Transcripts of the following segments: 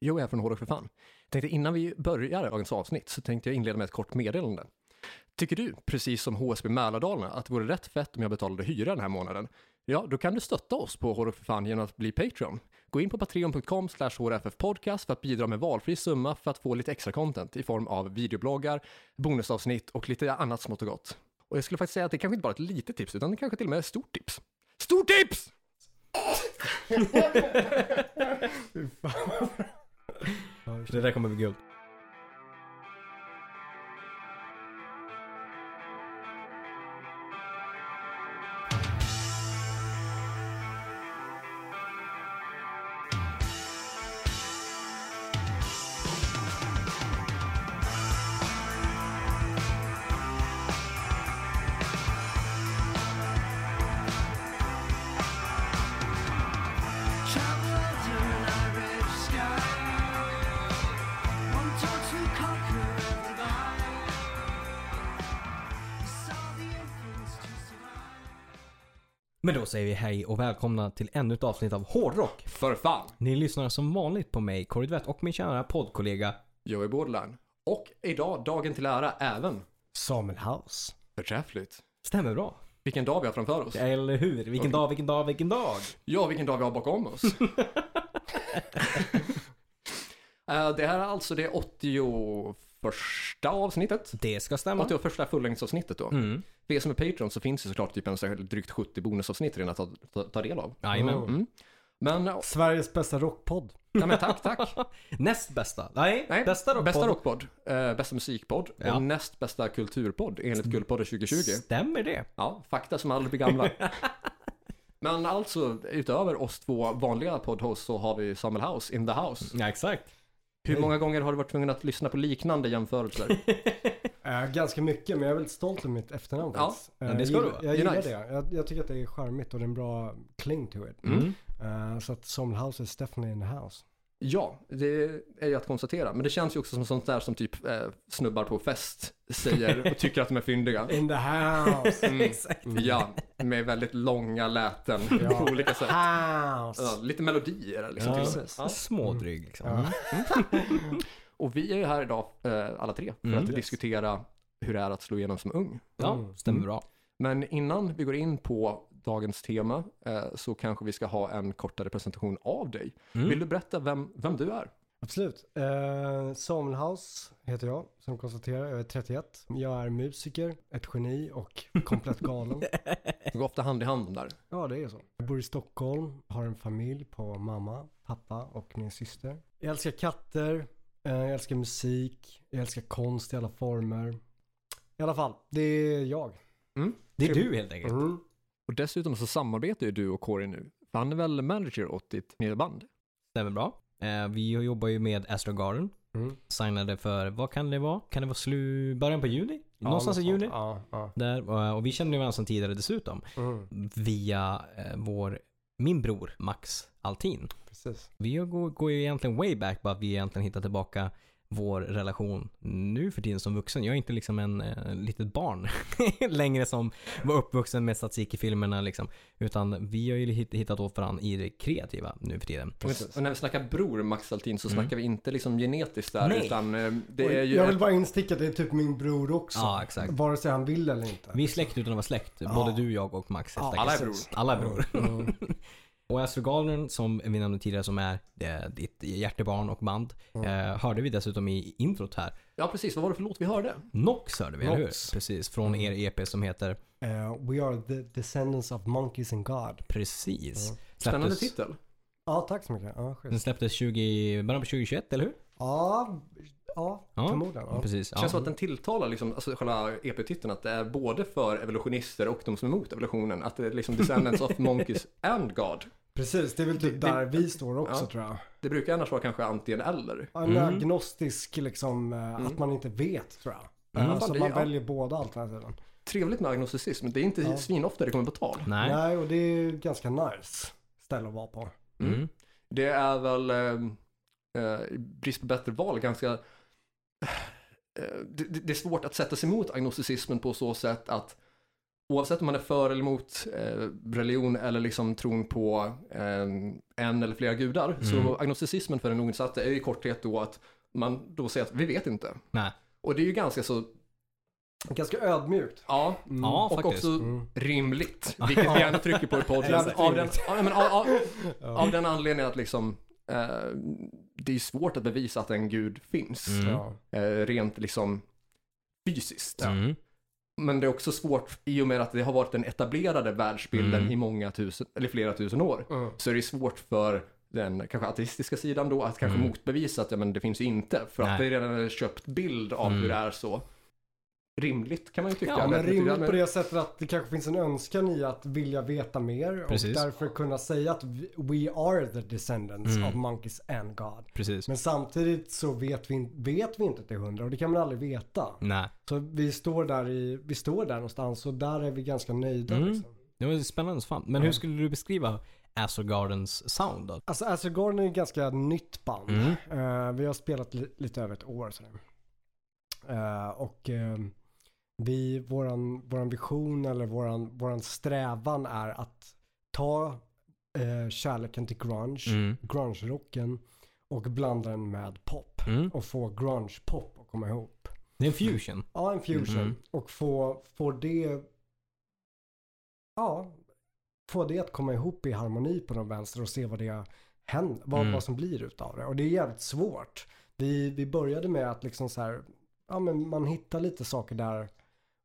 Jo, jag är från Hårdrock för fan. Tänkte innan vi börjar dagens avsnitt så tänkte jag inleda med ett kort meddelande. Tycker du, precis som HSB Mälardalen, att det vore rätt fett om jag betalade hyra den här månaden? Ja, då kan du stötta oss på Hårdrock för fan genom att bli Patreon. Gå in på patreon.com podcast för att bidra med valfri summa för att få lite extra content i form av videobloggar, bonusavsnitt och lite annat smått och gott. Och jag skulle faktiskt säga att det kanske inte bara är ett litet tips, utan det kanske till och med är ett stort tips. Stort tips! Det där kommer. Då säger vi hej och välkomna till ännu ett avsnitt av Hårdrock. För fan! Ni lyssnar som vanligt på mig, Corey Dvett och min kära poddkollega Joey Borderline. Och idag, dagen till ära, även Samuel House. förträffligt. Stämmer bra. Vilken dag vi har framför oss. Eller hur? Vilken dag, vilken dag, vilken dag. Ja, vilken dag vi har bakom oss. Eh, det här är alltså det 81 avsnittet. Det ska stämma. 81 fullängdsavsnittet då. Mm. För er som är Patreon så finns det såklart typ en så drygt 70 bonusavsnitt redan att ta, ta, ta del av. Jajamän. Mm. Mm. Men, ja Sveriges bästa rockpodd. men tack, tack. Näst bästa. Nej, Nej, bästa rockpodd. Bästa rockpodd, eh, bästa musikpodd Ja. och näst bästa kulturpodd enligt Guldpodden 2020. Stämmer det? Ja, fakta som aldrig blir gamla. Men alltså, utöver oss två vanliga poddhosts så har vi Samuel House in the house. Ja, exakt. Hur många gånger har du varit tvungen att lyssna på liknande jämförelser? Uh, ganska mycket, men jag är väldigt stolt över mitt efternamn Ja, Eh, det ska du vara. Jag gillar nice. det. Jag, jag tycker att det är charmigt och det är en bra cling to it. Mm. Eh, så att Samuel House is definitely in the house. Ja, det är ju att konstatera. Men det känns ju också som sånt där som typ eh, snubbar på fest säger och tycker att de är fyndiga. In the house! Mm. Ja, med väldigt långa läten Ja. på olika sätt. House! Ja, lite melodier liksom Ja, till. Ja. Smådryg liksom. Ja. Och vi är ju här idag eh, alla tre för Mm. att Yes. diskutera hur det är att slå igenom som ung. Ja, Mm. stämmer Mm. bra. Men innan vi går in på dagens tema eh, så kanske vi ska ha en kortare presentation av dig. Mm. Vill du berätta vem, vem du är? Absolut. Uh, Samuel House heter jag, som konstaterar. Jag är 31. Jag är musiker, ett geni och komplett galen. Det går ofta hand i hand där. Ja, det är så. Jag bor i Stockholm, har en familj på mamma, pappa och min syster. Jag älskar katter, eh, jag älskar musik, jag älskar konst i alla former. I alla fall, det är jag. Det är du helt enkelt. Mm. Och dessutom så samarbetar ju du och Corey nu. För han är väl manager åt ditt nya band? Stämmer bra. Eh, vi jobbar ju med Astro Garden. Mm. Signade för, vad kan det vara? Kan det vara slu början på juni? Någonstans Ja, i något juni. Ja, ja. Där, eh, och vi känner ju varandra sedan tidigare dessutom. Mm. Via eh, vår, min bror Max Altin. Precis. Vi går, går ju egentligen way back bara att vi egentligen hittar tillbaka vår relation nu för tiden som vuxen. Jag är inte liksom en eh, litet barn längre som var uppvuxen med statistikfilmerna liksom. Utan vi har ju hitt- hittat åt varandra i det kreativa nu för tiden. Och när vi snackar bror Max Altin så Mm. snackar vi inte liksom genetiskt där Nej. utan eh, det är ju... jag vill ett- bara insticka att det är typ min bror också. Ja, exakt. Vare sig han vill eller inte. Vi är släkt utan att vara släkt. Ja. Både du, jag och Max. Ja, alla är bror. Alla är bror. Mm. Och Astro Garden som vi nämnde tidigare som är eh, ditt hjärtebarn och band. Mm. Eh, hörde vi dessutom i introt här. Ja precis, vad var det för låt vi hörde? Nox hörde vi, eller hur? Nox. Precis, från er EP som heter Eh, we are the descendants of monkeys and God. Precis. Mm. Spännande Släpptes- titel. Ja, tack så mycket. Ja, Den släpptes 20, början på 2021, eller hur? Ja, ja, Ja. förmodligen. Ja. Precis. Känns Ja. som att den tilltalar liksom, alltså själva EP-titeln att det är både för evolutionister och de som är emot evolutionen. Att det är liksom descendants of monkeys and God. Precis, det är väl typ Det- där vi står också Ja. tror jag. Det brukar annars vara kanske antingen eller. En Mm. agnostisk liksom, eh, Mm. att man inte vet tror jag. Mm. Eh, Så Det- man ja. väljer båda alternativen. Trevligt med agnosticism, det är inte Ja. svinofta det kommer på tal. Nej. Nej, och det är ganska nice ställe att vara på. Mm. Mm. Det är väl, eh, brist på bättre val, ganska... Eh, det, det är svårt att sätta sig emot agnosticismen på så sätt att oavsett om man är för eller emot eh, religion eller liksom tron på eh, en eller flera gudar, Mm. så agnosticismen för den oinsatte är i korthet då att man då säger att vi vet inte. Nej. Och det är ju ganska så, Ganska ödmjukt. ja, Mm. Ja, och faktiskt. också Mm. rimligt, vilket vi gärna trycker på i podden. Av, den, av, av, av den anledningen att liksom, eh, det är svårt att bevisa att en gud finns, Mm. Eh, rent liksom fysiskt. Mm. Men det är också svårt i och med att det har varit den etablerade världsbilden Mm. i många tusen, eller flera tusen år. Mm. Så är det svårt för den kanske ateistiska sidan då att kanske Mm. motbevisa att ja, men det finns ju inte. För Nej. att det är redan en köpt bild av Mm. hur det är så. Rimligt kan man ju tycka. Ja, men rimligt men- på det sättet att det kanske finns en önskan i att vilja veta mer Precis. och därför kunna säga att we are the descendants Mm. of monkeys and God. Precis. Men samtidigt så vet vi, vet vi inte till hundra och det kan man aldrig veta. Nej. Så vi står där, i, vi står där någonstans och där är vi ganska nöjda. Mm. Liksom. Det var spännande som fan. Men Ja. hur skulle du beskriva Gardens sound då? Alltså Azure Garden är ett ganska nytt band. Mm. Eh, vi har spelat li- lite över ett år. Sådär. Eh, och eh, vi, våran, våran vision eller våran, våran strävan är att ta eh, kärleken till grunge, Mm. grunge-rocken och blanda den med pop. Mm. Och få grunge-pop att komma ihop. Det är en fusion. Ja, en fusion. Mhm. Och få, få det... Ja, få det att komma ihop i harmoni på någon vänster och se vad det händer, vad, Mm. vad som blir utav det. Och det är jävligt svårt. Vi, vi började med att liksom så här, ja men man hittar lite saker där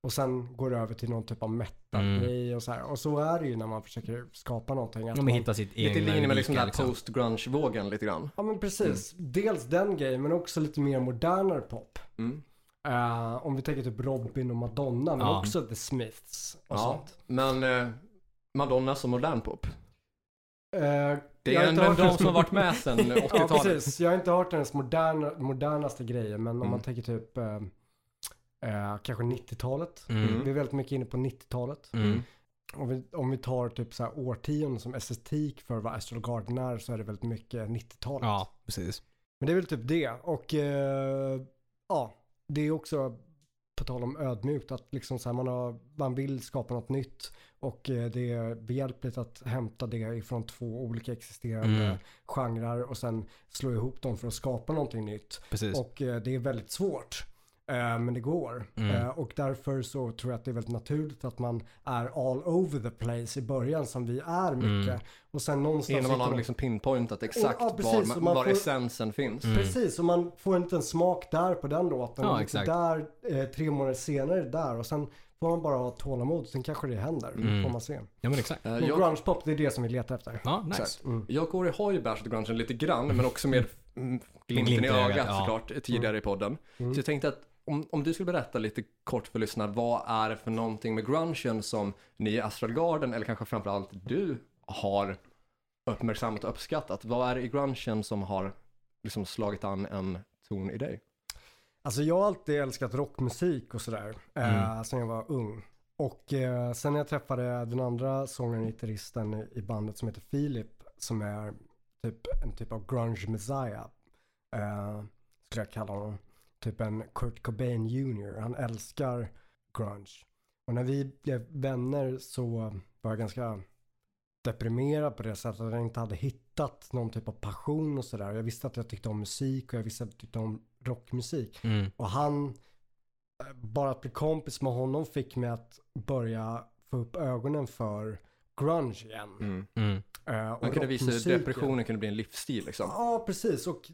och sen går det över till någon typ av metal-grej och så här. Och så är det ju när man försöker skapa någonting. Att Om man, hittar sitt Lite linje med liksom den här post-grunge-vågen lite grann. Ja men precis. Dels den grejen men också lite mer modernare pop. Mm. Eh, om vi tänker typ Robin och Madonna men Ja. också The Smiths och Ja, sånt. men eh, Madonna som modern pop. Eh, Det är hört- de som har varit med sedan Ja 80-talet. precis, jag har inte hört hennes moderna, modernaste grejer men om Mm. man tänker typ eh, kanske 90-talet. Mm. Vi är väldigt mycket inne på 90-talet. Mm. Om vi, om vi tar typ så här årtionden som estetik för vad Astral Garden är så är det väldigt mycket 90-talet. Ja, precis. Men det är väl typ det. Och eh, ja, det är också på tal om ödmjukt att liksom så här man, har, man vill skapa något nytt och eh, det är behjälpligt att hämta det ifrån två olika existerande Mm. genrer och sen slå ihop dem för att skapa någonting nytt. Precis. Och eh, det är väldigt svårt. Eh, men det går. Mm. Eh, och därför så tror jag att det är väldigt naturligt att man är all over the place i början som vi är mycket. Mm. Och sen någonstans Innan man har liksom pinpointat exakt Ja, precis, var, och man, var får- essensen finns. Mm. Precis, och man får inte en smak där på den låten. Ja, och exakt. Där, eh, tre månader senare där och sen får man bara ha tålamod. Sen kanske det händer. Mm. Får man se. Ja men exakt. Men jag, grunge-pop, det är det som vi letar efter. Ja, nice. Exakt. Mm. jag och Corey har ju bashat grungen lite grann, men också med mm, glimten i i ögat ja. såklart, tidigare i podden. Mm. Så jag tänkte att om, om du skulle berätta lite kort för lyssnarna, vad är det för någonting med grungen som ni i Astral Garden, eller kanske framförallt du, har uppmärksammat och uppskattat? Vad är det i grungen som har liksom slagit an en ton i dig? Alltså jag har alltid älskat rockmusik och sådär. Eh, Mm. sen jag var ung. Och eh, sen när jag träffade den andra sångaren, gitarristen i, i bandet som heter Filip. Som är typ en typ av grunge messiah. Eh, skulle jag kalla honom. Typ en Kurt Cobain Jr. Han älskar grunge. Och när vi blev vänner så var jag ganska deprimerad på det sättet att jag inte hade hittat någon typ av passion och sådär. Jag visste att jag tyckte om musik och jag visste att jag tyckte om rockmusik. Mm. Och han, bara att bli kompis med honom fick mig att börja få upp ögonen för grunge igen. Mm. Mm. Och Man kunde visa hur depressionen kunde bli en livsstil liksom. Ja, precis. Och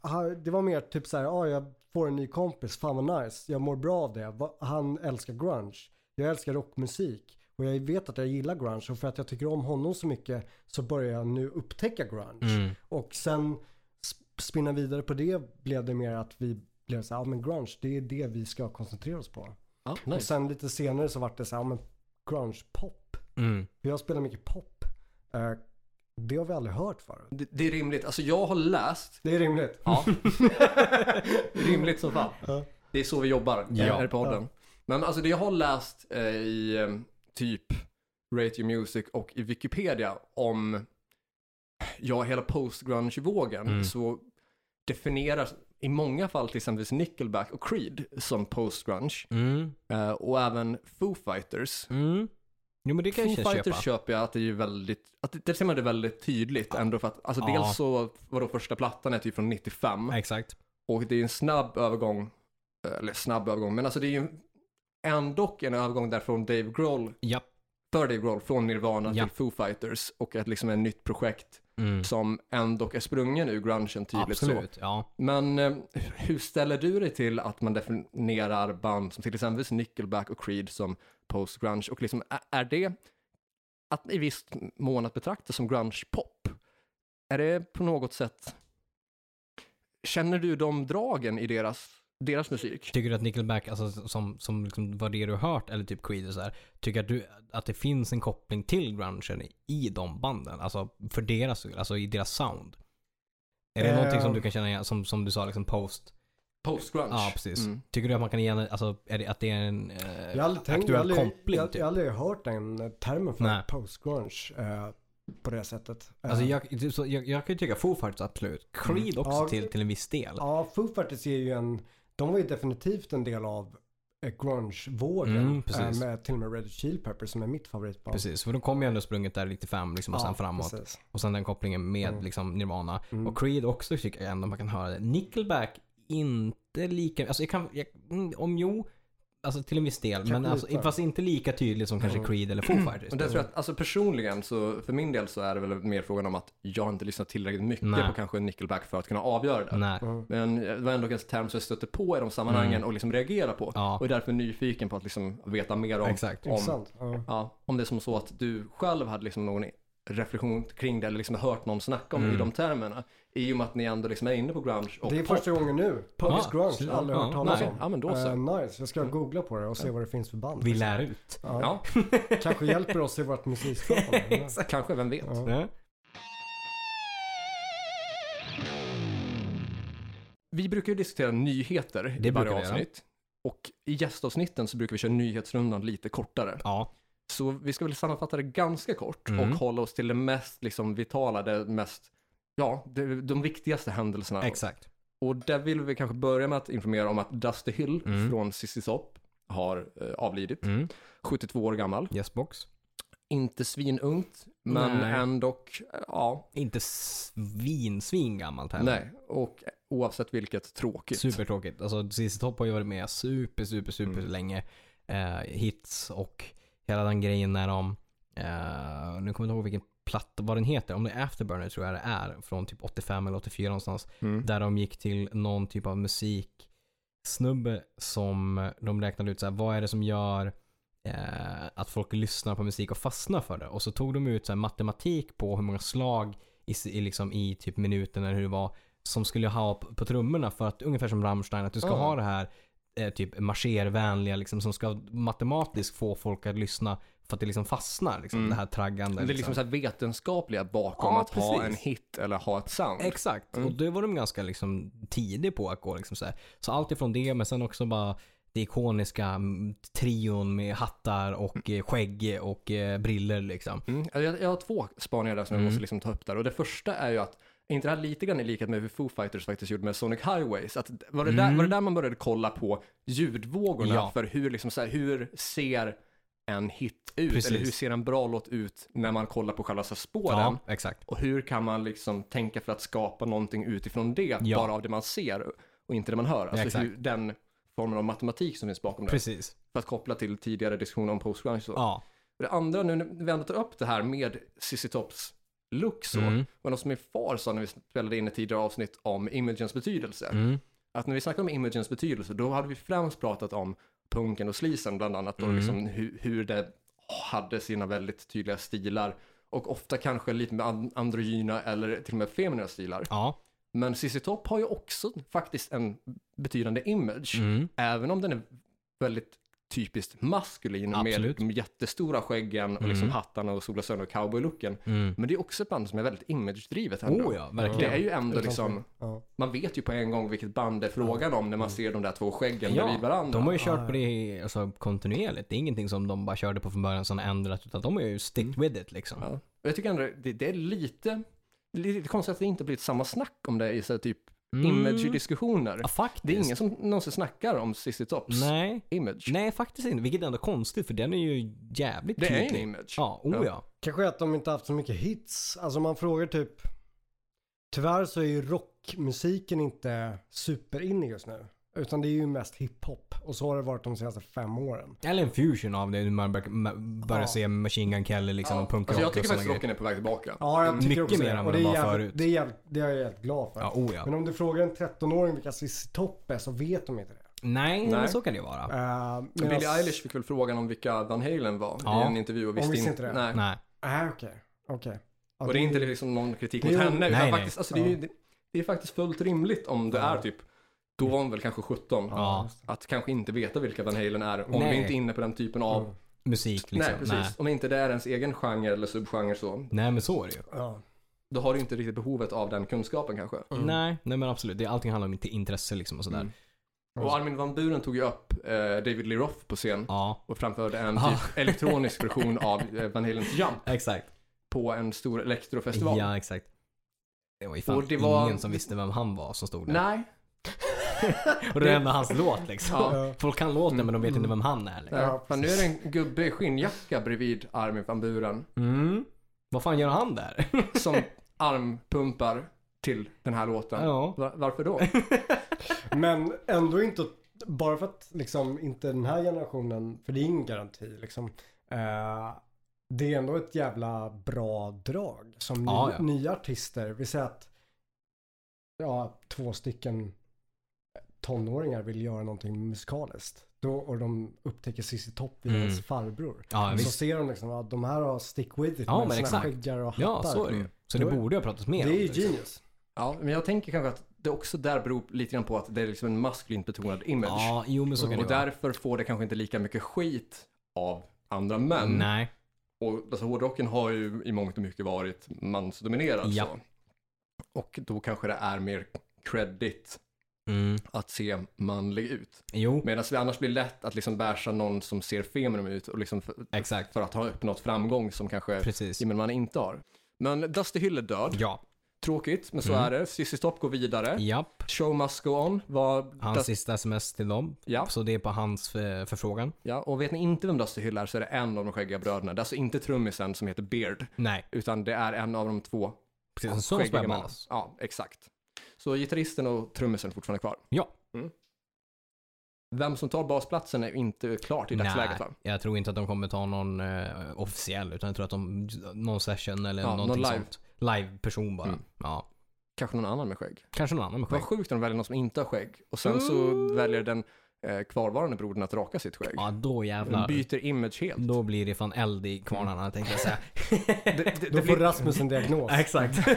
han- det var mer typ så här, ja, jag får en ny kompis, fan vad nice, jag mår bra av det. Han älskar grunge. Jag älskar rockmusik. Och jag vet att jag gillar grunge. Och för att jag tycker om honom så mycket så börjar jag nu upptäcka grunge. Mm. Och sen sp- spinna vidare på det blev det mer att vi blev så här, ja men grunge, det är det vi ska koncentrera oss på. Och nice. sen lite senare så vart det så här, ja men grunge pop. Mm. För jag spelar mycket pop. Eh, det har vi aldrig hört förut. Det, det är rimligt. Alltså jag har läst, Det är rimligt. ja, rimligt som fan. Ja. Det är så vi jobbar Ja. här i podden. Men alltså det jag har läst eh, i eh, typ Rate Your Music och i Wikipedia om ja, hela post-grunge-vågen Mm. så definieras i många fall till exempel Nickelback och Creed som post-grunge Mm. eh, och även Foo Fighters Mm. Jo men det kan Foo jag köpa. Fighters köper jag att det är ju väldigt, att det, det ser man det väldigt tydligt ändå för att, alltså Ja. dels så var då första plattan är typ från 95 Exakt. och det är en snabb övergång, eller snabb övergång, men alltså det är ju ändå en övergång där från Dave Grohl, Ja. för Dave Grohl, från Nirvana Ja. till Foo Fighters och ett liksom ett nytt projekt Mm. som ändå är sprungen ur grungen tydligt så. Absolut, ja. Men eh, hur ställer du dig till att man definierar band som till exempel Nickelback och Creed som post-grunge och liksom är, det att i viss mån att betrakta som grunge-pop? Är det på något sätt, känner du de dragen i deras, deras musik? Tycker du att Nickelback, alltså som, som liksom var det du har hört, eller typ Creed och så här, tycker att du att det finns en koppling till grungen i de banden? Alltså för deras alltså i deras sound? Är det Eh, någonting som du kan känna igen, som, som du sa, liksom post? Post-grunge? Ja, precis. Mm. Tycker du att man kan igen, alltså är det, att det är en eh, Jag har aldrig, tänkt, jag aktuell aldrig, koppling jag, typ? jag har aldrig hört den eh, termen för Nej. post-grunge eh, på det sättet. Eh, Alltså jag, typ så, jag, jag kan ju tycka Foo Fighters absolut. Creed Mm. också Ja, till, till en viss del. Ja, Foo Fighters är ju en, de var ju definitivt en del av eh, grunge-vågen. Mm, precis. eh, med till och med Red Chili Peppers som är mitt favoritband. Precis, för de kom ju ändå sprunget där 95 liksom, och sen framåt. Precis. Och sen den kopplingen med Mm. liksom Nirvana. Mm. Och Creed också tycker jag ändå man kan höra det. Nickelback inte lika, alltså jag kan, jag, mm, om jo, alltså till en viss del. Kanske Men alltså, fast inte lika tydligt som kanske Mm. Creed eller Foo Fighters. Men det tror jag att, alltså personligen så för min del så är det väl mer frågan om att jag inte lyssnat tillräckligt mycket Nej. på kanske Nickelback för att kunna avgöra det. Nej. Mm. Men det var ändå en term som jag stötte på i de sammanhangen Mm. och liksom reagerar på. Ja, Och är därför nyfiken på att liksom veta mer om, exakt. om, Intressant. Ja. ja, om det är som så att du själv hade liksom någon reflektion kring det eller liksom hört någon snacka om det i Mm. de termerna. I och med att ni ändå liksom är inne på grunge och Det är pop. första gången nu. Post-grunge. Ja, aldrig ja, hört talas nej, om. ja, men då så. Eh, nice. Jag ska googla på det och se vad det finns för band. Vi lär ut. Ja. Ja, Kanske hjälper oss i vårt musikskapande. kanske, vem vet. Ja. Vi brukar ju diskutera nyheter Det i varje avsnitt. Och i gästavsnitten så brukar vi köra nyhetsrundan lite kortare. ja. Så vi ska väl sammanfatta det ganska kort Mm. och hålla oss till det mest liksom, vitala, det mest, ja, det, de viktigaste händelserna. exakt. Och där vill vi kanske börja med att informera om att Dusty Hill Mm. från Cissi Top har eh, avlidit, Mm. 72 år gammal. Yes box. Inte svinungt, men Nej. ändå, ja, Inte svin, svin gammalt heller. nej. Och oavsett vilket, tråkigt. Supertråkigt. Alltså ZZ Top har ju varit med super, super, super Mm. länge. Eh, hits och hela den grejen när de, eh, nu kommer jag inte ihåg vilken platta, vad den heter, om det är Afterburner tror jag det är, från typ 85 eller 84 någonstans. Mm. Där de gick till någon typ av musiksnubbe som de räknade ut så här, vad är det som gör eh, att folk lyssnar på musik och fastnar för det? Och så tog de ut så här, matematik på hur många slag i, i, liksom, i typ minuten eller hur det var som skulle ha på, på trummorna för att ungefär som Rammstein att du ska Ja. ha det här eh, typ marschervänliga liksom som ska matematiskt få folk att lyssna för att det liksom fastnar liksom Mm. det här traggande. Det är liksom så här vetenskapliga bakom Ja, att ha en precis. hit eller ha ett sound. Exakt, Mm. och det var de ganska liksom tidig på att gå liksom så här. Så allt ifrån det, men sen också bara det ikoniska mm, trion med hattar och eh, skägg och eh, briller liksom. Mm. Jag, jag har två spaningar där som jag Mm. måste liksom ta upp där. Och det första är ju att, är inte det här lite grann i likhet med hur Foo Fighters faktiskt gjorde med Sonic Highways? Att, var, det där, Mm. var det där man började kolla på ljudvågorna Ja. för hur, liksom så här, hur ser en hit ut? Precis. Eller hur ser en bra låt ut när man kollar på själva så här spåren? Ja, exakt. Och hur kan man liksom tänka för att skapa någonting utifrån det, Ja. bara av det man ser och inte det man hör? Alltså Exakt. hur, den formen av matematik som finns bakom det. Precis. För att koppla till tidigare diskussioner om post-grunge. så. Ja. Det andra, nu när vi ändå tar upp det här med Cissi Tops look så, Mm. något som min far sa när vi spelade in ett tidigare avsnitt om imagens betydelse. Mm. Att när vi snackade om imagens betydelse, då hade vi främst pratat om punken och sleazen bland annat, och Mm. liksom hur, hur det hade sina väldigt tydliga stilar. Och ofta kanske lite med and- androgyna eller till och med feminina stilar. Ja. Men Cissi Top har ju också faktiskt en betydande image, Mm. även om den är väldigt typiskt maskulin Absolut. med de jättestora skäggen och liksom Mm. hattarna och solglasögon och cowboylooken. Mm. Men det är också ett band som är väldigt image-drivet ändå. Oh ja, Det verkligen. är ju ändå liksom. Ja. man vet ju på en gång vilket band det är frågan om när man ser de där två skäggen bredvid varandra. de har ju kört Ja, på det alltså, kontinuerligt. Det är ingenting som de bara körde på från början som har ändrat utan de har ju sticked Mm. with it liksom. Ja. Och jag tycker ändå det, det är lite, lite konstigt att det inte blivit samma snack om det i så här, typ. Image-diskussioner. Ja, faktiskt. Det är ingen som någonsin snackar om Cissi Tops Nej. image. Nej, faktiskt inte. Vilket är ändå konstigt för den är ju jävligt Det är en tydlig. image. Ja, oh Ja. ja. Kanske att de inte haft så mycket hits. Alltså man frågar typ. Tyvärr så är ju rockmusiken inte superinne just nu. Utan det är ju mest hiphop. Och så har det varit de senaste fem åren. Eller en fusion av det. när Man bör- ma- börjar Ja. se Machine Gun Kelly liksom och punkrock Alltså jag tycker faktiskt rocken är på väg tillbaka. Ja, jag tycker Mycket också mer än vad det den var jävligt, förut. Det är, jävligt, det är jag jävligt glad för. Ja, oh ja. Men om du frågar en 13-åring vilka Cissi Topp är så vet de inte det. Nej, Nej. men så kan det ju vara. Uh, Men Billie Eilish fick väl frågan om vilka Van Halen var Ja. i en intervju och visste, visste inte det. Nej. Nej. Nej, okej. Okej. Ja, Och det är inte liksom någon kritik mot Det är- henne, utan nej, nej. faktiskt, alltså det, är ju, Ja. det, det är faktiskt fullt rimligt om det Ja. är typ, då var hon väl kanske 17, Ja. att kanske inte veta vilka Van Halen är om Nej. vi inte är inne på den typen av, Mm. Musik liksom. nej precis, om inte det är ens egen genre eller subgenre så, Nej, men så är det ju. Ja. då har du inte riktigt behovet av den kunskapen kanske. Mm. Nej, nej men absolut. Det, allting handlar om inte intresse liksom och sådär. Mm. Och Armin van Buren tog ju upp eh, David Lee Roth på scen Ja, och framförde en Ah. typ elektronisk version av eh, Van Halens Jump exakt. på en stor elektrofestival. Ja, exakt. Det var ju fan Och det var- ingen som visste vem han var som stod där. Nej, Och det är ändå hans låt liksom. Ja. Folk kan låten men de vet Mm. inte vem han är. Liksom. Ja, fan, nu är det en gubbe i skinnjacka bredvid Armin van Buren Mm. Vad fan gör han där? som armpumpar till den här låten. ja. Va- Varför då? Men ändå inte, bara för att liksom inte den här generationen, för det är ingen garanti liksom. Eh, det är ändå ett jävla bra drag som ny, Ja, ja. nya artister. Vi säger att ja, två stycken tonåringar vill göra någonting musikaliskt. Då, och de upptäcker Cissi Topp via Mm. ens farbror. Ja, så visst. ser de liksom att de här har stick with it Ja, med men sina skäggar och hattar. Ja, så är det ju. Så det Då borde ha pratats mer Det om. är ju liksom. genius. Ja, men jag tänker kanske att det också där beror lite grann på att det är liksom en maskulint betonad image. Ja, jo men så kan det och vara. därför får det kanske inte lika mycket skit av andra män. Nej. Och alltså, hårdrocken har ju i mångt och mycket varit mansdominerad. Ja. Så. Och då kanske det är mer credit Mm. att se manlig ut. Medan det annars blir lätt att liksom bärsa någon som ser feminin ut och liksom för, exakt. för att ha uppnått framgång som kanske Precis. man inte har. Men Dusty Hill är död. Ja. Tråkigt, men så Mm. är det. Cissi Topp går vidare. Japp. Show must go on var Hans sista sms till dem. Ja. Så det är på hans förfrågan. ja, och vet ni inte vem Dusty Hill är så är det en av de skäggiga bröderna. Det är alltså inte trummisen som heter Beard, Nej. utan det är en av de två Precis som spelar. Ja, exakt. Så gitarristen och trummisen är fortfarande kvar. Ja. Mm. Vem som tar basplatsen är inte klart i dagsläget va? jag tror inte att de kommer ta någon eh, officiell utan jag tror att de, någon session eller Ja, någonting någon live. sånt. Live-person bara. Mm. Ja. Kanske någon annan med skägg. Kanske någon annan med Vad skägg. sjukt om de väljer någon som inte har skägg. Och sen så Mm. väljer den eh, kvarvarande brodern att raka sitt skägg. Ja, då jävlar. byter image helt. Då blir det fan eld i kvarnarna tänkte jag säga. Det, det, Då det får blir, Rasmus en diagnos. exakt.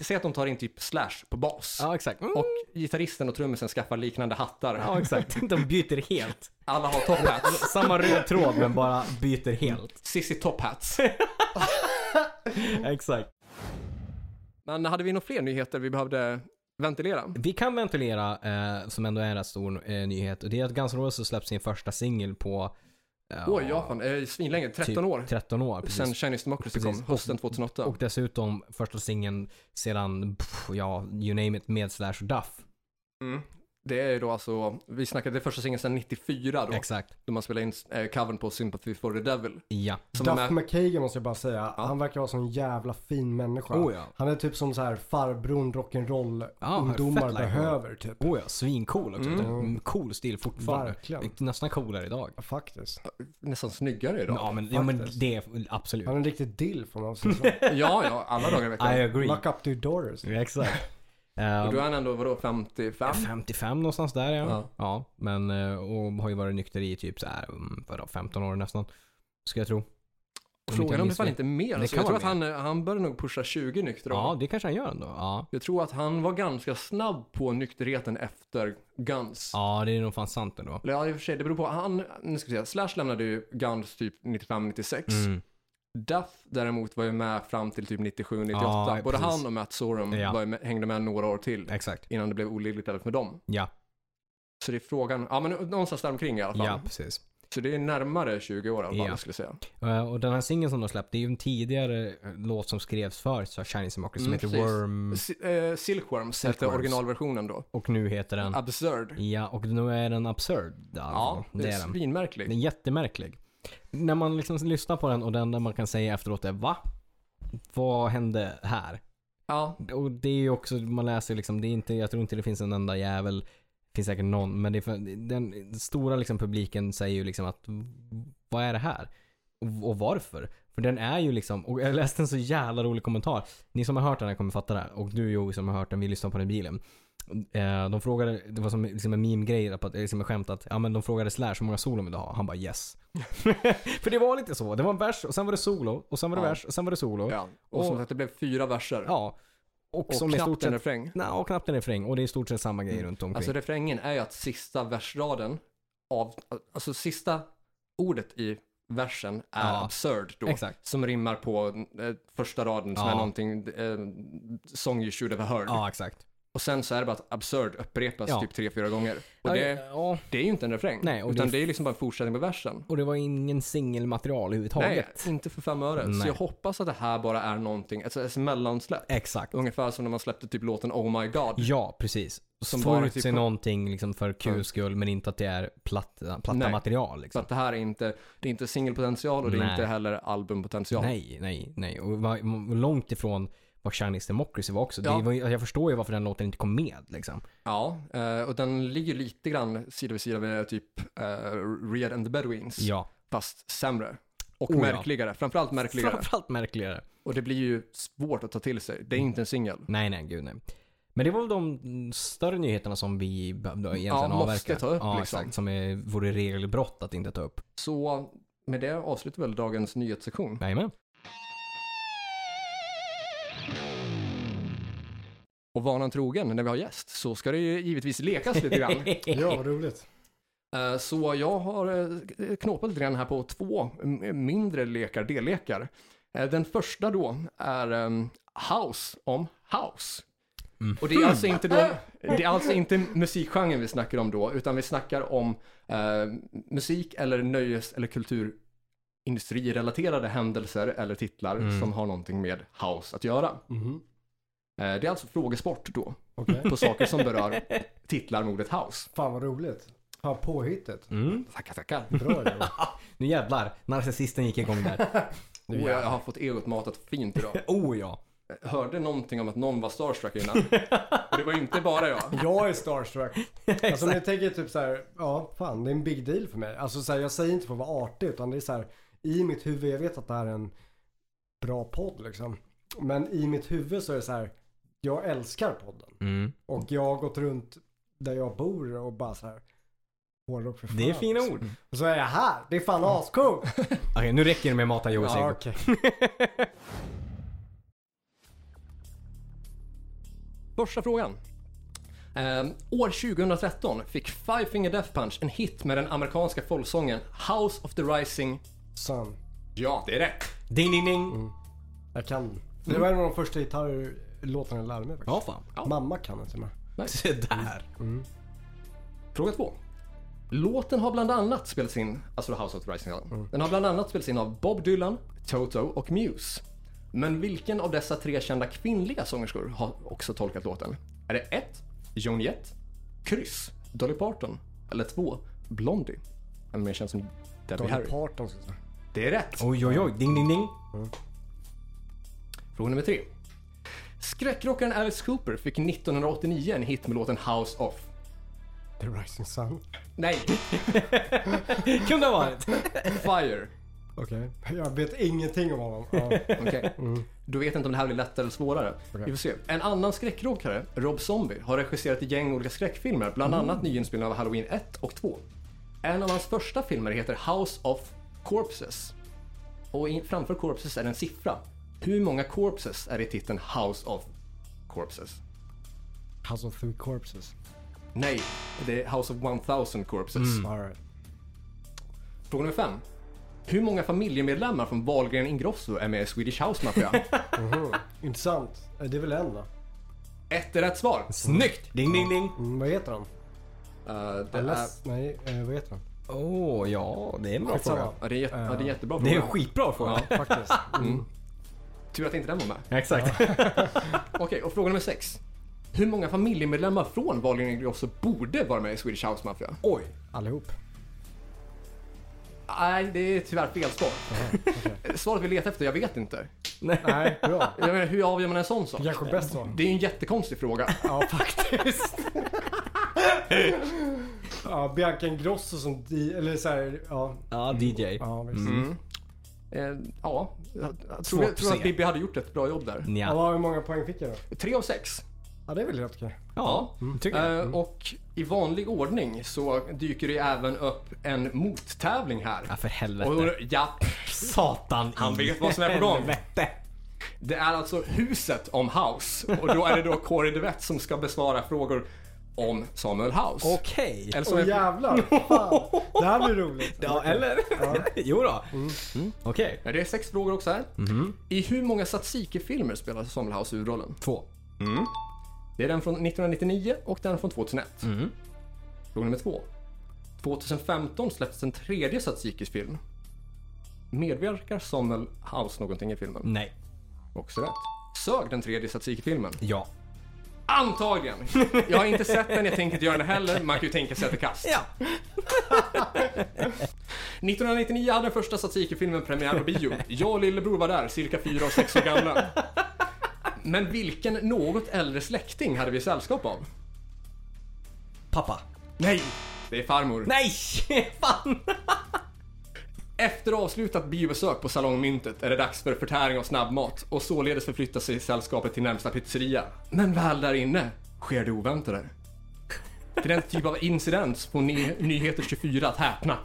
säg att de tar in typ Slash på bas. ja, exakt. Mm. Och gitarristen och trummisen skaffar liknande hattar. Ja, exakt. De byter helt. Alla har top hats. Samma röd tråd men bara byter helt. Sissi top hats. exakt. Men hade vi några fler nyheter vi behövde ventilera? Vi kan ventilera, eh, som ändå är en rätt stor eh, nyhet, och det är att Guns N' Roses släppt sin första singel på eh, Oj, ja fan. Eh, svinlänge. 13 typ år. 13 år. Precis. Sen Chinese Democracy Precis. kom, hösten 2008. Och dessutom första singeln sedan, pff, ja, you name it, med Slash Duff. Mm. Det är ju då alltså, vi snackade det första singeln sedan 94 då. Exakt. Då man spelade in eh, covern på Sympathy for the Devil. Ja. Som Duff med, McKagan måste jag bara säga. Ja. Han verkar vara sån jävla fin människa. Oh ja. Han är typ som så här farbrorn rock'n'roll Ja, ungdomar fett like behöver typ. Oh ja, svincool också. Mm. Mm. Cool stil fortfarande. Verkligen. Nästan coolare idag. Ja, Faktiskt. nästan snyggare idag. Ja men, ja, men det är absolut. Han är en riktig dill får man säga. Ja, ja, alla dagar i I veckan. agree. Lock up to your daughters. Ja, Exakt. Och Um, då är han ändå, vadå, 55? 55 någonstans där ja. Ja. ja. men eh, och har ju varit nykter i typ så här, mm, vadå, 15 år nästan. Ska jag tro. Frågan jag om det fan inte mer. Det Alltså, jag tror att han, han börjar nog pusha 20 nyktra Ja, det kanske han gör ändå. Ja. Jag tror att han var ganska snabb på nykterheten efter Guns. ja, det är nog fan sant ändå. Eller ja, i och för sig, det beror på. Han, nu ska vi se, Slash lämnade ju Guns typ 95-96. Mm. Duff däremot var ju med fram till typ 97-98. Ja, Både precis. han och Matt Sorum Ja. var med, hängde med några år till. Exakt. Innan det blev olidligt även för dem. Ja, Så det är frågan, ja men någonstans där omkring i alla fall. ja precis. Så det är närmare 20 år i alla fall, Ja. skulle jag säga. Eh, och den här singeln som de släppt, det är ju en tidigare eh, låt som skrevs för så Chinese Democracy som Mm, heter precis. Worm Si- eh, Silkworms hette originalversionen då. och nu heter den... Absurd. Ja, och nu är den absurd. Ja, det är den. Den svinmärklig. är jättemärklig. När man liksom lyssnar på den och det enda man kan säga efteråt är Va? Vad hände här? Ja, Och det är ju också, man läser liksom, det är inte, jag tror inte det finns en enda jävel, det finns säkert någon, men det är för, den stora liksom publiken säger ju liksom att vad är det här? Och, och varför? För den är ju liksom, och jag läste en så jävla rolig kommentar. Ni som har hört den här kommer fatta det här. Och du Joey som har hört den, vi lyssnade på den i bilen. Eh, de frågade, det var som liksom en meme-grej, att- liksom en skämt att, ja men de frågade Slash hur många solon vill du ha? Han bara yes. För det var lite så, det var en vers och sen var det solo, och sen var det Ja. vers och sen var det solo. ja. Och som Och- sagt, det blev fyra verser. Ja. Och, och som i stort knappt en refräng. Nej, och knappt en refräng. Och det är i stort sett samma grej Mm. runt omkring. Alltså refrängen är ju att sista versraden av, alltså sista ordet i versen är Ja. absurd då. Exakt. Som rimmar på eh, första raden som Ja. är någonting, eh, song you should have heard. Ja, exakt. Och sen så är det bara att absurd upprepas Ja. typ tre, fyra gånger. Och det, ja, det är ju inte en refräng. Nej, utan det- det är liksom bara en fortsättning på versen. och det var ingen singelmaterial Nej, överhuvudtaget. inte för fem öre. Så Nej. jag hoppas att det här bara är någonting, alltså ett mellansläpp. Exakt. Ungefär som när man släppte typ låten Oh My God. Ja, precis. Som får ut typ- sig någonting liksom för kul skull, men inte att det är platta, platta Nej. material. Så Liksom. att det här är inte, det är inte singelpotential och det är Nej. inte heller albumpotential. Nej, nej, nej. Och långt ifrån vad Chinese Democracy var också. Ja. Var, jag förstår ju varför den låten inte kom med liksom. Ja, eh, och den ligger lite grann sida vid sida med typ uh, Read and the Bedouins. Ja. Fast sämre. Och Oh, ja. märkligare. Framförallt märkligare. Framförallt märkligare. Och det blir ju svårt att ta till sig. Det är inte en singel. Nej, nej, gud nej. Men det var väl de större nyheterna som vi egentligen Ja, måste avverka. ta upp, ja, liksom. exakt. Som är, vore regelbrott att inte ta upp. Så med det avslutar väl dagens nyhetssektion. Jajamän. Och vanan trogen, när vi har gäst, så ska det ju givetvis lekas lite grann. Ja, vad roligt. Eh, Så jag har eh, knåpat lite grann här på två mindre lekar, dellekar. Eh, Den första då är ehm, House om House. Mm. Och det är alltså inte då, det är alltså inte musikgenren vi snackar om då, utan vi snackar om eh, musik eller nöjes eller kulturindustrirelaterade händelser eller titlar Mm. som har någonting med house att göra. Mhm. Eh, det är alltså frågesport då, Okej. på saker som berör titlar med ordet house. Fan vad roligt. Fan påhittigt. Mm. Tackar, tackar. Bra. Nu jävlar, narcissisten gick igång där. Oh, jag har fått egot matat fint idag. oh ja. Jag hörde någonting om att någon var starstruck innan. Och det var inte bara jag. Jag är starstruck. Alltså om jag tänker typ så här, ja fan det är en big deal för mig. Alltså så här, jag säger inte för att vara artig utan det är så här i mitt huvud, jag vet att det här är en bra podd liksom. Men i mitt huvud så är det så här, jag älskar podden. Mm. Och jag har gått runt där jag bor och bara så här hårdrock för fan. Det är fina ord. Och så är jag här, det är fan ascoolt. Okej, nu räcker det med mata Joe Ja, okej. Första frågan. Eh, år 2013 fick Five Finger Death Punch en hit med den amerikanska folksången House of the Rising. Sun. Ja, det är rätt. Ding ding ding. Jag kan. Det var en av de första gitarrlåtarna lärde mig faktiskt. Ja fan. Ja. Mamma kan den till och med. Se där. Fråga två. Låten har bland annat spelats in, alltså House of the Rising, den har bland annat spelats in av Bob Dylan, Toto och Muse. Men vilken av dessa tre kända kvinnliga sångerskor har också tolkat låten? Är det 1. Joan Jett, kryss, Dolly Parton eller 2. Blondie? Eller mer känd som Debbie Dolly Harry. Parton ska jag säga. Det är rätt. Oj oj oj, ding ding ding. Fråga nummer tre. Skräckrockaren Alice Cooper fick 1989 en hit med låten House of. The Rising Sun. Nej, Kunde ha varit. Fire. Okej. Jag vet ingenting om honom. Ja. Okej. Du vet inte om det här blir lättare eller svårare. Vi får se. En annan skräckrockare, Rob Zombie, har regisserat ett gäng olika skräckfilmer, bland annat nyinspelningar av Halloween 1 och 2. En av hans första filmer heter House of Corpses. Och framför Corpses är det en siffra. Hur många Corpses är det i titeln House of Corpses? House of Three Corpses. Nej, det är House of 1000 Corpses. Alright. Fråga nummer fem. Hur många familjemedlemmar från Wahlgren Ingrosso är med i Swedish House Mafia? Mhm. Intressant. Eh, Det är väl en då? Ett är rätt svar. Snyggt! Ding ding ding. Mm, vad heter han? Uh, det är Aless? Nej, eh, vad heter han? Åh, ja, det är en bra Skitsamma. fråga. Ja, det är, ja, det är en jättebra Det är fråga. en skitbra fråga. Ja, faktiskt. Mm. Tur att inte den var med. Exakt. Okej, och fråga nummer sex. Hur många familjemedlemmar från Wahlgren Ingrosso borde vara med i Swedish House Mafia? Oj, allihop. Nej, det är tyvärr fel svar. Svaret vi letar efter, jag vet inte. Nej, bra. Jag menar, hur avgör man en sån sak? Det kanske är bäst så. Det är ju en jättekonstig fråga. Ja, faktiskt. ja, Bianca Ingrosso som eller så här, ja. Ja, DJ. Ja, visst. Mm. Eh, ja, jag, tror, att tror att. Bibi hade gjort ett bra jobb där. Ja. Nja. hur många poäng fick jag då? Tre av sex. Ja, det är väl helt okej. Ja, tycker jag. Eh, och i vanlig ordning så dyker det även upp en mottävling här. Ja, för helvete. Och ja, Satan Han vet vad som är på gång. helvete. det är alltså huset om House. Och då är det då Corey DeVette som ska besvara frågor om Samuel House. Okej. Eller som Åh är, jävlar. Fan. Det här blir roligt. Ja, eller? jo då. Mm. Okej. Ja, det är sex frågor också här. Mhm. I hur många Satsiki-filmer spelar Samuel House huvudrollen? Två. Det är den från 1999 och den från 2001. Mm. Fråga nummer två. 2015 släpptes en tredje Satsikis-film. Medverkar Samuel House någonting i filmen? Nej. Också rätt. Sög den tredje Satsiki-filmen? Ja. Antagligen! Jag har inte sett den, jag tänker inte göra den heller. Man kan ju tänka sig att det är kast. Ja. 1999 hade den första Satsiki-filmen premiär på bio. Jag och lillebror var där, cirka fyra och sex år gamla. Men vilken något äldre släkting hade vi sällskap av? Pappa. Nej! Det är farmor. Nej! Fan! Efter avslutat biobesök på Salong Myntet är det dags för förtäring av snabbmat och således förflyttar sig sällskapet till närmsta pizzeria. Men väl där inne sker det oväntade. Till den typ av incident får ni Nyheter 24 att häpna.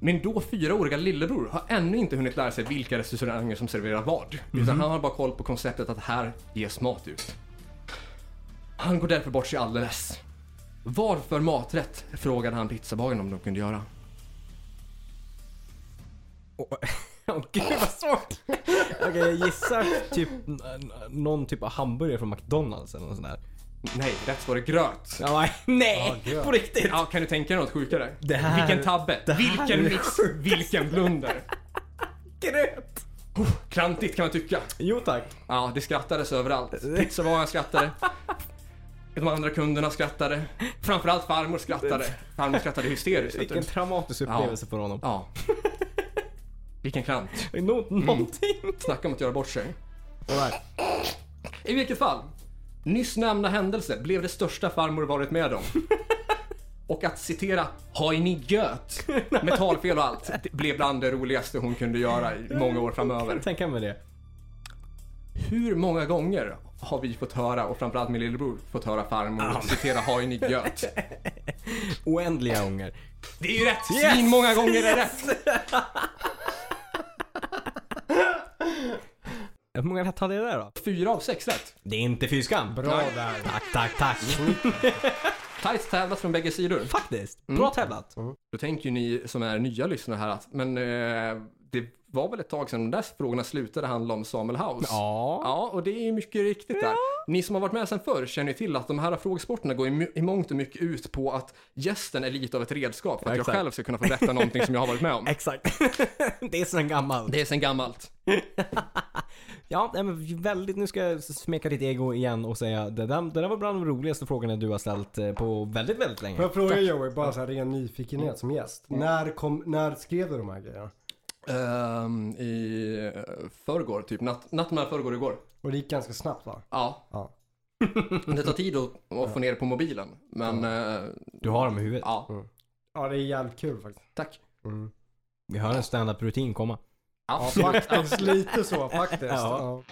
Min då fyraåriga lillebror har ännu inte hunnit lära sig vilka restauranger som serverar vad. Utan han har bara koll på konceptet att här ges mat ut. Han går därför bort sig alldeles. Vad för maträtt frågade han pizzabagaren om de kunde göra. Åh gud vad svårt. Okej, jag gissar typ någon typ av hamburgare från McDonalds eller något sånt där. Nej, rätt svar är gröt. Ja, nej, gröt. på riktigt. Ja, kan du tänka dig något sjukare? Det här- Vilken tabbe, det här vilken miss, vilken blunder. Gröt! Klantigt kan man tycka. Jo tack. Ja, det skrattades överallt. Pizzabagaren skrattade. De andra kunderna skrattade. Framförallt farmor skrattade. Farmor skrattade hysteriskt. Vilken traumatisk upplevelse för honom. Ja. Vilken klant. Nå- någonting. Snacka om att göra bort sig. Alright. I vilket fall, nyss nämnda händelse blev det största farmor varit med om. Och att citera “Har ni göt?” med talfel och allt, det blev bland det roligaste hon kunde göra i många år Jag framöver. kan tänka mig det. Hur många gånger har vi fått höra, och framförallt min lillebror, fått höra farmor citera “Har ni göt?” Oändliga gånger. Det är ju rätt! Yes! Svin många gånger är rätt! Hur många rätt hade jag där då? Fyra av sex rätt. Det är inte fy skam. Bra Nej. där. Tack, tack, tack. Tajt tävlat från bägge sidor. Faktiskt. Bra tävlat. Då tänker ju ni som är nya lyssnare här att, men eh, det var väl ett tag sedan de där frågorna slutade handla om Samuel House? Ja. Ja, och det är ju mycket riktigt där. Ni som har varit med sedan förr känner ju till att de här frågesporterna går i, mångt och mycket ut på att gästen är lite av ett redskap för att jag Exakt. själv ska kunna få berätta någonting som jag har varit med om. Exakt. det är sen gammalt. Det är sedan gammalt. Ja, men väldigt, nu ska jag smeka ditt ego igen och säga det där, det där var bland de roligaste frågorna du har ställt eh, på väldigt, väldigt Får länge. jag fråga Joey, bara så här ren nyfikenhet som gäst. När, kom, när skrev du de här grejerna? Ehm, I uh, förrgår, typ natt, natt mellan förrgår och igår. Och det gick ganska snabbt va? Ja, Ja. det tar tid att, att få ner det på mobilen. Men eh, Du har dem i huvudet. ja, Ja, det är jävligt kul faktiskt. tack. Mm. Vi hör en stand-up rutin komma. Ja, faktiskt. lite så faktiskt. Ja. Ja.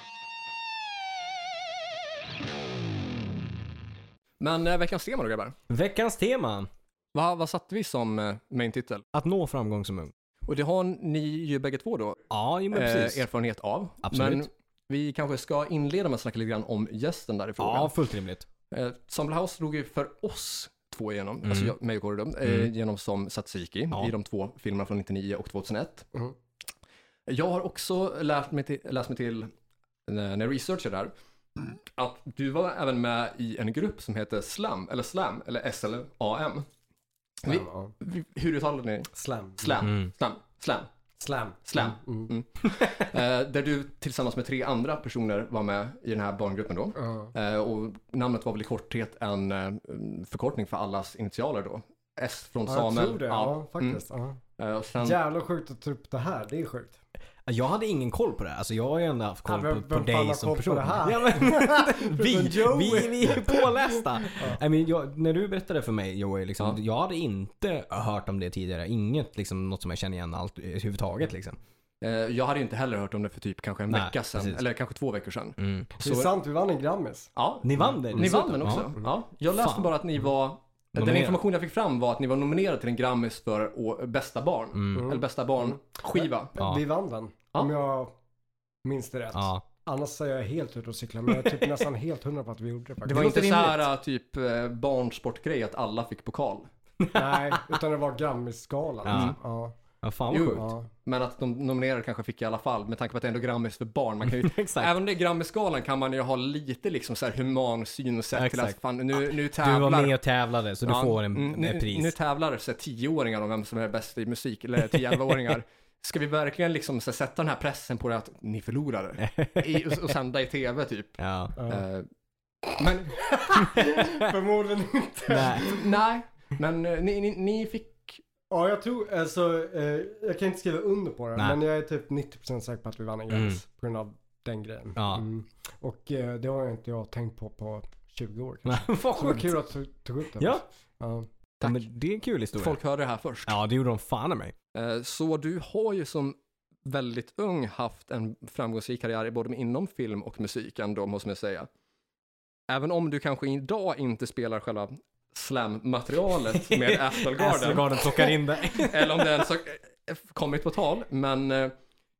Men eh, veckans tema då grabbar. Veckans tema. Vad, vad satte vi som eh, main titel? Att nå framgång som ung. Och det har ni ju bägge två då Ja, men precis. eh, erfarenhet av. Absolut. Men vi kanske ska inleda med att snacka lite grann om gästen där i frågan. ja, fullt rimligt. Eh, Samuel House drog ju för oss två igenom, Mm. alltså jag, mig och då, eh, Mm. genom som Satsiki Ja. i de två filmerna från 99 och 2001. Mhm. Jag har också lärt mig till, läst mig till, eh, när jag researchade där, att du var även med i en grupp som heter Slam, eller Slam, eller SLAM. Vi, Slam, ja. vi, hur uttalar ni? Slam. Slam, Mm. slam, slam. Slam. Slam. Mm. Mm. Eh, där du tillsammans med tre andra personer var med i den här barngruppen då. Eh, och namnet var väl i korthet en eh, förkortning för allas initialer då. S från Ja, Samuel. jag tror det. Ja, faktiskt. Ja. Eh, och sen, Jävla sjukt att ta upp det här. Det är sjukt. Jag hade ingen koll på det. Alltså jag har ju ändå haft koll Ja, på, på vem dig som koll på person. det här? Ja, men, vi, vi, vi är pålästa. I mean, jag, när du berättade för mig Joey, liksom, Ja. jag hade inte hört om det tidigare. Inget liksom, något som jag känner igen allt överhuvudtaget liksom. eh, jag hade inte heller hört om det för typ kanske en Nej, vecka sedan. precis. Eller kanske två veckor sedan. Mm. Det är sant, vi vann en Grammis. Ja, Ni vann det ni vann den också. Ja. Ja. Jag läste Fan. bara att ni var Den Nominerad. information jag fick fram var att ni var nominerade till en Grammis för å, bästa barn. Mm. Eller bästa barnskiva. Ja. Vi vann den. Ja. Om jag minns det rätt. Ja. Annars är jag helt ute och cyklar. Men jag är typ nästan helt hundra på att vi gjorde det faktiskt. Det var inte så här typ eh, barnsportgrej att alla fick pokal. Nej, utan det var Grammisgalan. Ja. liksom. Ja. Ja, fan vad sjukt. Ja. Men att de nominerade kanske fick i alla fall med tanke på att det är ändå Grammis för barn. Man kan ju, Exakt. även om det är Grammisgalan kan man ju ha lite liksom så här human syn och sätt till att fan, nu, nu Du tävlar var med och tävlade så du Ja, får en, nu, pris. Nu tävlar så här, tioåringar om vem som är bäst i musik, eller 10-11-åringar. Ska vi verkligen liksom så här, sätta den här pressen på det att ni förlorade? I, och, och sända i tv typ. ja. Ja. Eh, men Förmodligen inte. Nej. nej, men eh, ni, ni, ni fick, Ja, jag tror, alltså, eh, jag kan inte skriva under på det. Nej. Men jag är typ 90% säker på att vi vann en Grammis. Mm. På grund av den grejen. Ja. Mm. Och eh, det har jag inte jag tänkt på på 20 år. Nej, vad Så det var sjukt. kul att du tog upp det. Ja. ja. Ja, men det är en kul historia. folk hörde det här först. Ja, det gjorde de fan i mig. Eh, Så du har ju som väldigt ung haft en framgångsrik karriär både inom film och musik ändå, måste man säga. Även om du kanske idag inte spelar själva slam-materialet med Astlegarden, Astrogarden plockar in det. eller om det ens har kommit på tal, men eh,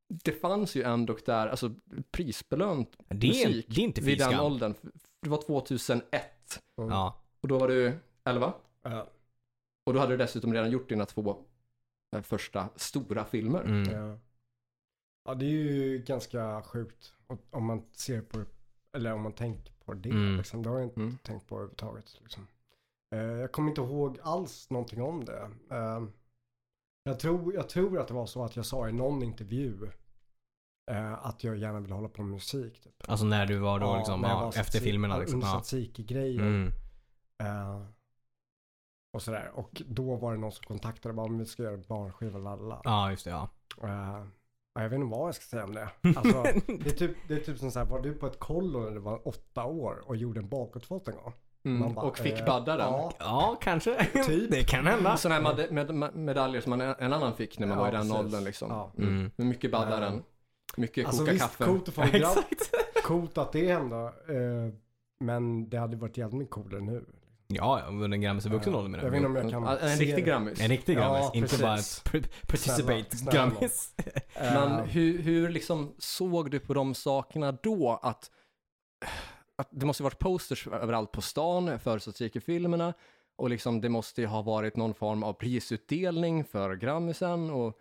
det fanns ju ändå där, alltså prisbelönt Det är, musik det är inte vid den åldern. Det var 2001 Mm. Ja. och då var du 11 Ja. och då hade du dessutom redan gjort dina två eh, första stora filmer. Mm. Ja. ja, det är ju ganska sjukt om man ser på eller om man tänker på det. Mm. Liksom. Det har jag inte Mm. tänkt på överhuvudtaget. Liksom. Eh, jag kommer inte ihåg alls någonting om det. Eh, jag, tror, jag tror att det var så att jag sa i någon intervju eh, att jag gärna vill hålla på med musik. Typ. Alltså när du var då Ja, liksom, var efter filmerna liksom. Under tzatziki-grejen. Mm. Eh, och sådär. Och då var det någon som kontaktade bara om vi ska göra barnskiva, lalla. ja, just det. Ja. Uh, jag vet inte vad jag ska säga om det. Alltså, det är typ, det är typ som så här, var du på ett kollo när du var åtta år och gjorde en bakåtvolt en gång? Mm. Bara, och fick eh, badda den. Ja, ja, kanske. Typ. Det kan hända. Sådana här med, med, medaljer som man, en annan fick när man Ja, var i den precis. åldern liksom. Ja. Mm. Mm. Mycket baddaren, Ja. mycket Alltså koka visst, kaffe. coolt att få en grabb. Coolt att det hände. eh, men det hade varit jävligt mycket coolare nu. Ja, under en Grammis i vuxen ålder menar Jag vet inte om jag kan Ja, en se riktig. Grammis. En riktig Ja, Grammis, inte precis. bara ett pr- participate Snälla, snälla. Grammis. Eh, Men hur, hur liksom såg du på de sakerna då? Att, att det måste ju varit posters överallt på stan för Tzatziki-filmerna och liksom det måste ju ha varit någon form av prisutdelning för Grammisen och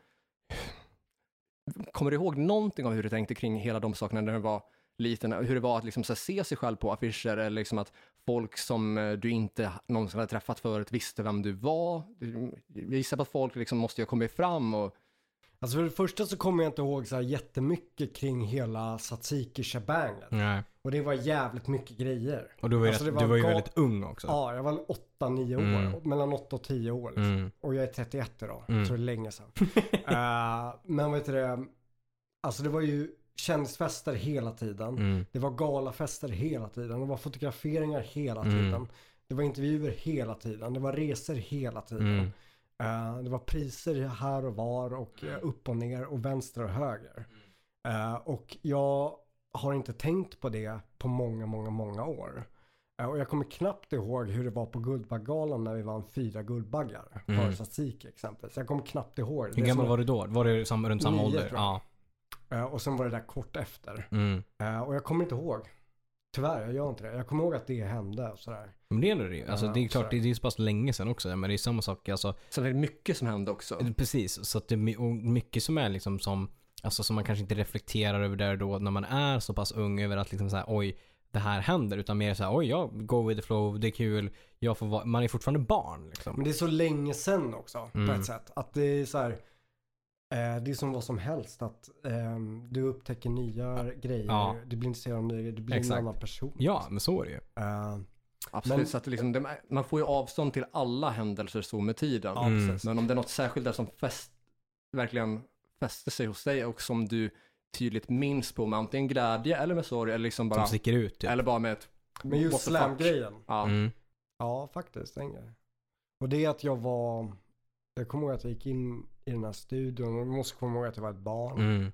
Kommer du ihåg någonting av hur du tänkte kring hela de sakerna när du var liten? Hur det var att liksom se sig själv på affischer eller liksom att folk som eh, du inte någonsin hade träffat förut visste vem du var? Jag gissar på att folk liksom måste ju ha kommit fram och Alltså för det första så kommer jag inte ihåg så här jättemycket kring hela tzatziki-shabanget. Och det var jävligt mycket grejer. Och du var ju, Alltså, rätt, du var ju väldigt ung också. Ja, jag var 8-9 år. Mm. Mellan 8 och 10 år liksom. Mm. Och jag är 31 idag, Mm. så det är länge sedan. Eh, men vet du det, alltså det var ju kändisfester hela tiden. Mm. Det var galafester hela tiden. Det var fotograferingar hela Mm. tiden. Det var intervjuer hela tiden. Det var resor hela tiden. Eh, det var priser här och var och eh, upp och ner och vänster och höger. Eh, och jag har inte tänkt på det på många, många, många år. Eh, och jag kommer knappt ihåg hur det var på Guldbaggegalan när vi vann fyra Guldbaggar. Mm. För Tzatziki exempelvis. Jag kommer knappt ihåg. det. Hur Det gammal var du då? Var du sam, runt samma Nio, ålder? Ja. Eh, och sen var det där kort efter. Mm. Eh, och jag kommer inte ihåg. Tyvärr, jag gör inte det. Jag kommer ihåg att det hände och sådär. Men det är det ju. Alltså, Ja, det är klart, det är så pass länge sedan också. Men det är samma sak. Alltså, sen är det mycket som hände också. Precis, så att det är mycket som är liksom som, alltså som man kanske inte reflekterar över där då när man är så pass ung över att liksom så här, oj, det här händer. Utan mer så här, oj, jag go with the flow, det är kul, jag får vara, man är fortfarande barn liksom. Men det är så länge sedan också på Mm. ett sätt. Att det är så här, eh, det är som vad som helst. Att ehm, du upptäcker nya grejer, Ja. du blir intresserad av nya grejer, du blir Exakt. en annan person. Ja, men så är det ju. Eh, Absolut, Men- så att det liksom, det, man får ju avstånd till alla händelser så med tiden. ja, Mm. Men om det är något särskilt där som fäst, verkligen fäster sig hos dig och som du tydligt minns på med antingen glädje eller med sorg eller liksom bara, Som sticker ut typ. eller bara med ett, Men just slam-grejen. ja. Mm. Ja, faktiskt. En grej. Och det är att jag var, jag kommer ihåg att jag gick in i den här studion och jag måste komma ihåg att jag var ett barn. Mm.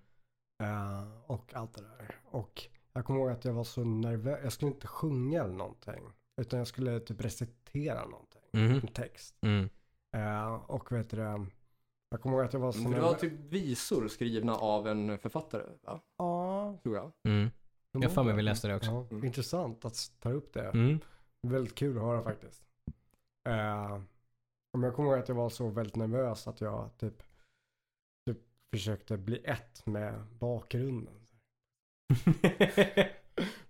eh, och allt det där. Och jag kommer ihåg att jag var så nervös, jag skulle inte sjunga eller någonting. Utan jag skulle typ recitera någonting, Mhm. en text. Mm. Eh, och vet du det, jag kommer ihåg att jag var så Men det var typ visor skrivna av en författare, va? Ja, tror jag. Mm. Jag har mig vi läste det också. Ja, Mm. Intressant att ta upp det. Mm. Väldigt kul att höra faktiskt. Eh, men jag kommer ihåg att jag var så väldigt nervös att jag typ, typ försökte bli ett med bakgrunden.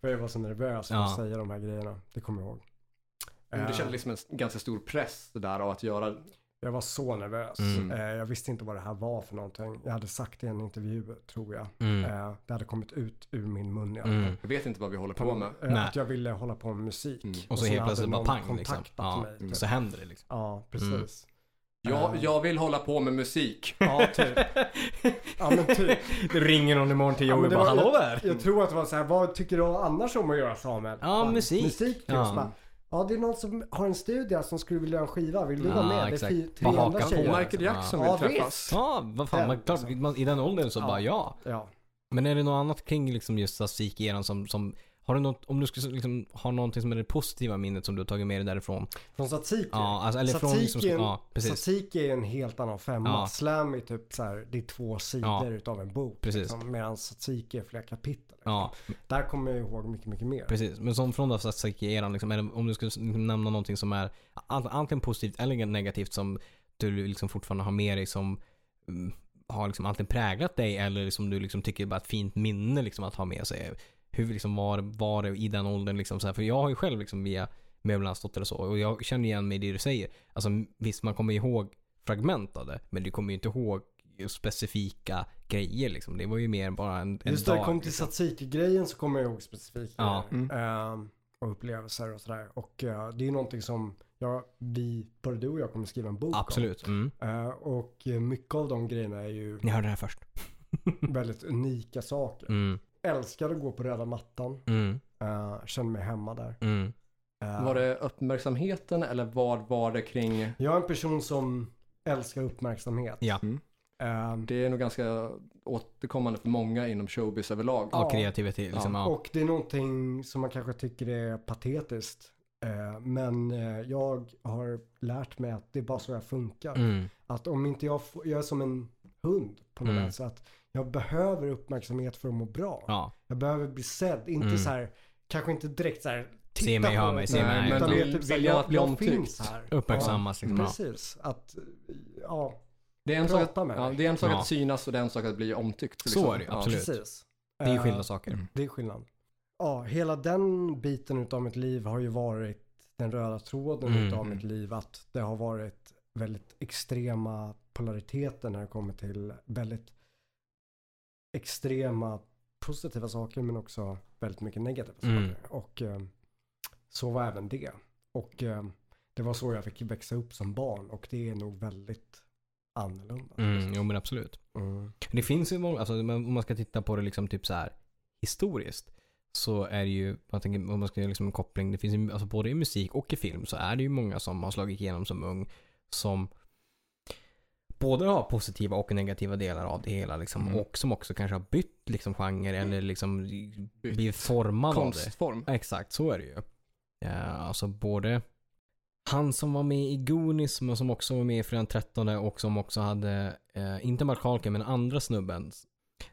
För jag var så nervös för Ja. att säga de här grejerna. Det kommer jag ihåg. Men Eh, Du kände liksom en ganska stor press där av att göra, Jag var så nervös. Mm. Eh, jag visste inte vad det här var för någonting. Jag hade sagt det i en intervju, tror jag. Mm. Eh, det hade kommit ut ur min mun fall. Mm. jag vet inte vad vi håller på med. Eh. Att jag ville hålla på med musik. Mm. Och så helt plötsligt bara pang liksom. Ja. mig, typ. Så händer det liksom. Ja, precis. Jag, Eh, jag vill hålla på med musik. Ja, typ. Ja, men typ. det ringer någon imorgon till Ja, Joey och bara hallå där. Jag tror att det var så här, vad tycker du annars om att göra Samuel? Ja, Bara, musik. Musik, Ja. ja. Ja, det är någon som har en studio som skulle vilja göra en skiva. Vill du Ja, vara med? exakt. Det är tre Bara andra på tjejer. Och Michael Jackson Ja, vill visst. träffas. Ja, vad fan. Man, klart, man, I den åldern så Ja. bara ja. Ja. Men är det något annat kring liksom just statistik-eran som, som har du något, om du skulle liksom ha någonting som är det positiva minnet som du har tagit med dig därifrån? Från Tsatsiki. Ja, alltså, eller från Tsatsiki liksom, en- ja, precis. Tsatsiki är en helt annan femma. Ja. Slam är typ så här, det är två sidor Ja. utav en bok. Precis. Liksom, Medan Tsatsiki är flera kapitel. Liksom. Ja, Där kommer jag ihåg mycket, mycket mer. precis. Men som från då statistik-eran, liksom, det, om du skulle liksom nämna någonting som är an- antingen positivt eller negativt som du liksom fortfarande har med dig som mm, har liksom antingen präglat dig eller som du liksom tycker är bara ett fint minne liksom att ha med sig. Hur liksom var, var det i den åldern liksom så här, För jag har ju själv liksom via möbellandsdotter och så och jag känner igen mig i det du säger. Alltså visst man kommer ihåg fragment av det men du kommer ju inte ihåg just specifika grejer liksom. Det var ju mer bara en, en Just det dag. kom till liksom. Tsatsiki-grejen så kommer jag ihåg specifikt Ja. Mm. ehm, och upplevelser och sådär. Och eh, det är ju någonting som ja, vi, både du och jag kommer skriva en bok Absolut. Mm. om. Eh, och eh, mycket av de grejerna är ju Ni hörde det här först. väldigt unika saker. Mm. Älskar att gå på röda mattan. Mm. Uh, känner mig hemma där. Mm. Eh, Var det uppmärksamheten eller vad var det kring? Jag är en person som älskar uppmärksamhet. Ja. Eh, Det är nog ganska återkommande för många inom showbiz överlag. Ja, Ja. kreativitet liksom. Ja. Och det är någonting som man kanske tycker är patetiskt. Men jag har lärt mig att det är bara så jag funkar. Mm. Att om inte jag jag är som en hund på något Mm. sätt. Jag behöver uppmärksamhet för att må bra. Ja. Jag behöver bli sedd. Inte Mm. så här, kanske inte direkt så här. Se titta mig, på mig, se Nej, mig. Utan vill- typ viljan jag, att bli jag omtyckt. Uppmärksammas Ja, liksom. Ja. Precis. Att, ja, Det är en sak, att, med ja, det är en sak Ja. att synas och det är en sak att bli omtyckt. liksom. Så är det absolut. precis. Det är Eh, skilda saker. Mm. Det är skillnad. Ja, hela den biten utav mitt liv har ju varit den röda tråden Mm. utav mitt liv. Att det har varit väldigt extrema polariteter när det kommer till väldigt extrema positiva saker men också väldigt mycket negativa Mm. saker. Och eh, så var även det. Och eh, det var så jag fick växa upp som barn och det är nog väldigt annorlunda. Mm, jo men absolut. Mm. Det finns ju många, alltså om man ska titta på det liksom typ så här historiskt. Så är det ju, jag tänker om man ska göra liksom en koppling, det finns ju, alltså både i musik och i film så är det ju många som har slagit igenom som ung. Som både har positiva och negativa delar av det hela liksom. Mm. Och som också kanske har bytt liksom genre eller liksom Bytt blivit formad av det. Konstform. Exakt, så är det ju. Ja, alltså både han som var med i Goonies men som också var med i Fredagen 13 och som också hade, eh, inte Mark Harkin men andra snubben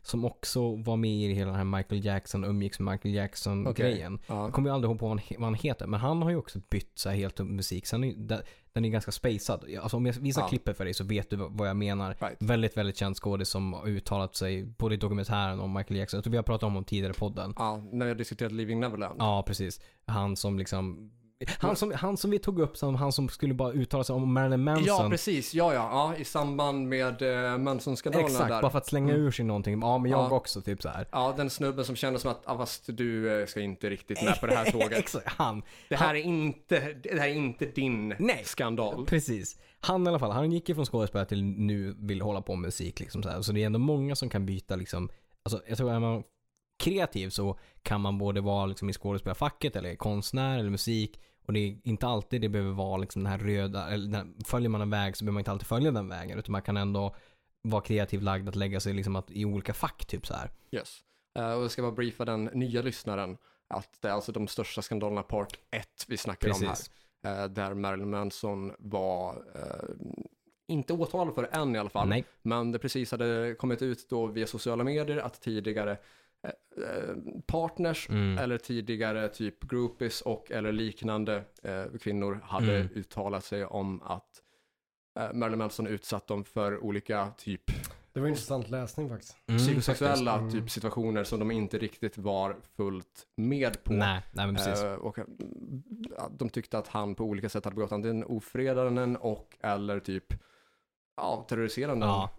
Som också var med i hela den här Michael Jackson, umgicks med Michael Jackson-grejen. Ja. Jag kommer ju aldrig ihåg på vad han, vad han heter, men han har ju också bytt så här helt upp musik. Sen är, den, den är ganska spacad. Alltså om jag visar Ja. klippet för dig så vet du vad jag menar. Right. Väldigt, väldigt känd skådis som har uttalat sig både i dokumentären om Michael Jackson. Jag tror vi har pratat om honom tidigare i podden. Ja, när vi har diskuterat Living Neverland. Ja, precis. Han som liksom han som, han som vi tog upp som han som skulle bara uttala sig om Marilyn Manson. Ja, precis. Ja, ja, ja. I samband med uh, Manson-skandalerna Exakt, där. bara för att slänga Mm. ur sig någonting. Ja, men jag Ja. också, typ så här. Ja, den snubben som kände som att, ah, fast du eh, ska inte riktigt med på det här tåget. Exakt, han. Det här är inte, det här är inte din Nej. skandal. Precis. Han i alla fall, han gick ju från skådespelare till nu vill hålla på med musik liksom så här. Så det är ändå många som kan byta liksom, alltså jag tror är man kreativ så kan man både vara liksom i skådespelarfacket eller konstnär eller musik och det är inte alltid det behöver vara liksom den här röda, eller den, följer man en väg så behöver man inte alltid följa den vägen utan man kan ändå vara kreativt lagd att lägga sig liksom att, i olika fack typ så här. Yes. Eh, och jag ska bara briefa den nya lyssnaren att det är alltså de största skandalerna part 1 vi snackar om Precis. här. Eh, där Marilyn Manson var, eh, inte åtalad för än i alla fall, Nej. men det precis hade kommit ut då via sociala medier att tidigare partners Mm. eller tidigare typ groupies och eller liknande eh, kvinnor hade Mm. uttalat sig om att eh, Marilyn Manson utsatt dem för olika typ Det var intressant läsning faktiskt. Mm, psykosexuella. Mm. typ situationer som de inte riktigt var fullt med på. Nej, nej men precis. Eh, och ja, de tyckte att han på olika sätt hade begått antingen ofredanden och eller typ ja, terroriseranden. ja,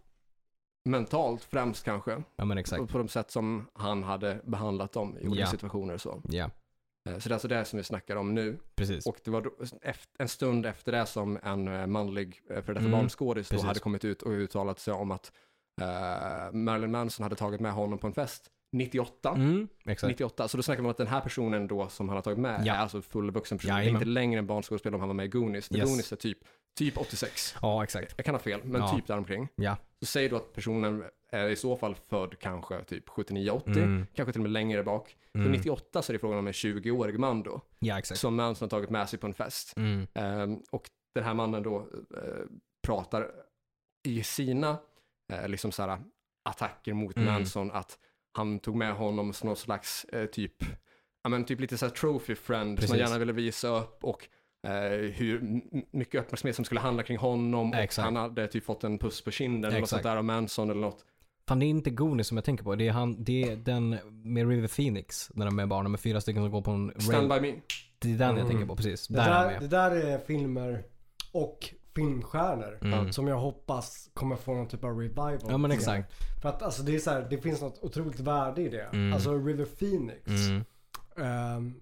Mentalt främst kanske. ja men exakt. Och på de sätt som han hade behandlat dem i olika Ja. situationer. Så. Ja, Eh, så det är alltså det som vi snackar om nu. precis. Och det var en stund efter det som en eh, manlig eh, före detta Mm, barnskådis då hade kommit ut och uttalat sig om att eh, Marilyn Manson hade tagit med honom på en fest 98. Mm, exakt. 98, så då snackar man om att den här personen då som han har tagit med Ja. är alltså fullvuxen person. Det är inte längre en barnskådespelare om han var med i Goonies. För Yes. Goonies är typ, typ 86. Ja, exakt. Jag kan ha fel, men Ja. typ däromkring. Ja. Så säg då att personen är i så fall född kanske typ 79-80, Mm. kanske till och med längre bak. Så Mm. 98 så är det frågan om en 20-årig man då, Ja, exakt. som Manson har tagit med sig på en fest. Mm. Ehm, och den här mannen då eh, pratar i sina eh, liksom så här, attacker mot Mm. Manson att han tog med honom som någon slags eh, typ, ja men typ lite så här trophy friend som Precis. han gärna ville visa upp och hur m- mycket uppmärksamhet som skulle handla kring honom och Exakt. han hade typ fått en puss på kinden eller något sånt där av Manson eller något. Fan det är inte Goonies som jag tänker på. Det är, han, det är den med River Phoenix. När de är barnen med fyra stycken som går på en Stand rail. by me. Det är den jag Mm. tänker på precis. Det Där det där är filmer och filmstjärnor Mm. som jag hoppas kommer få någon typ av revival. Ja men exakt. För att alltså det är så här, det finns något otroligt värde i det. Mm. Alltså River Phoenix Mm. ehm,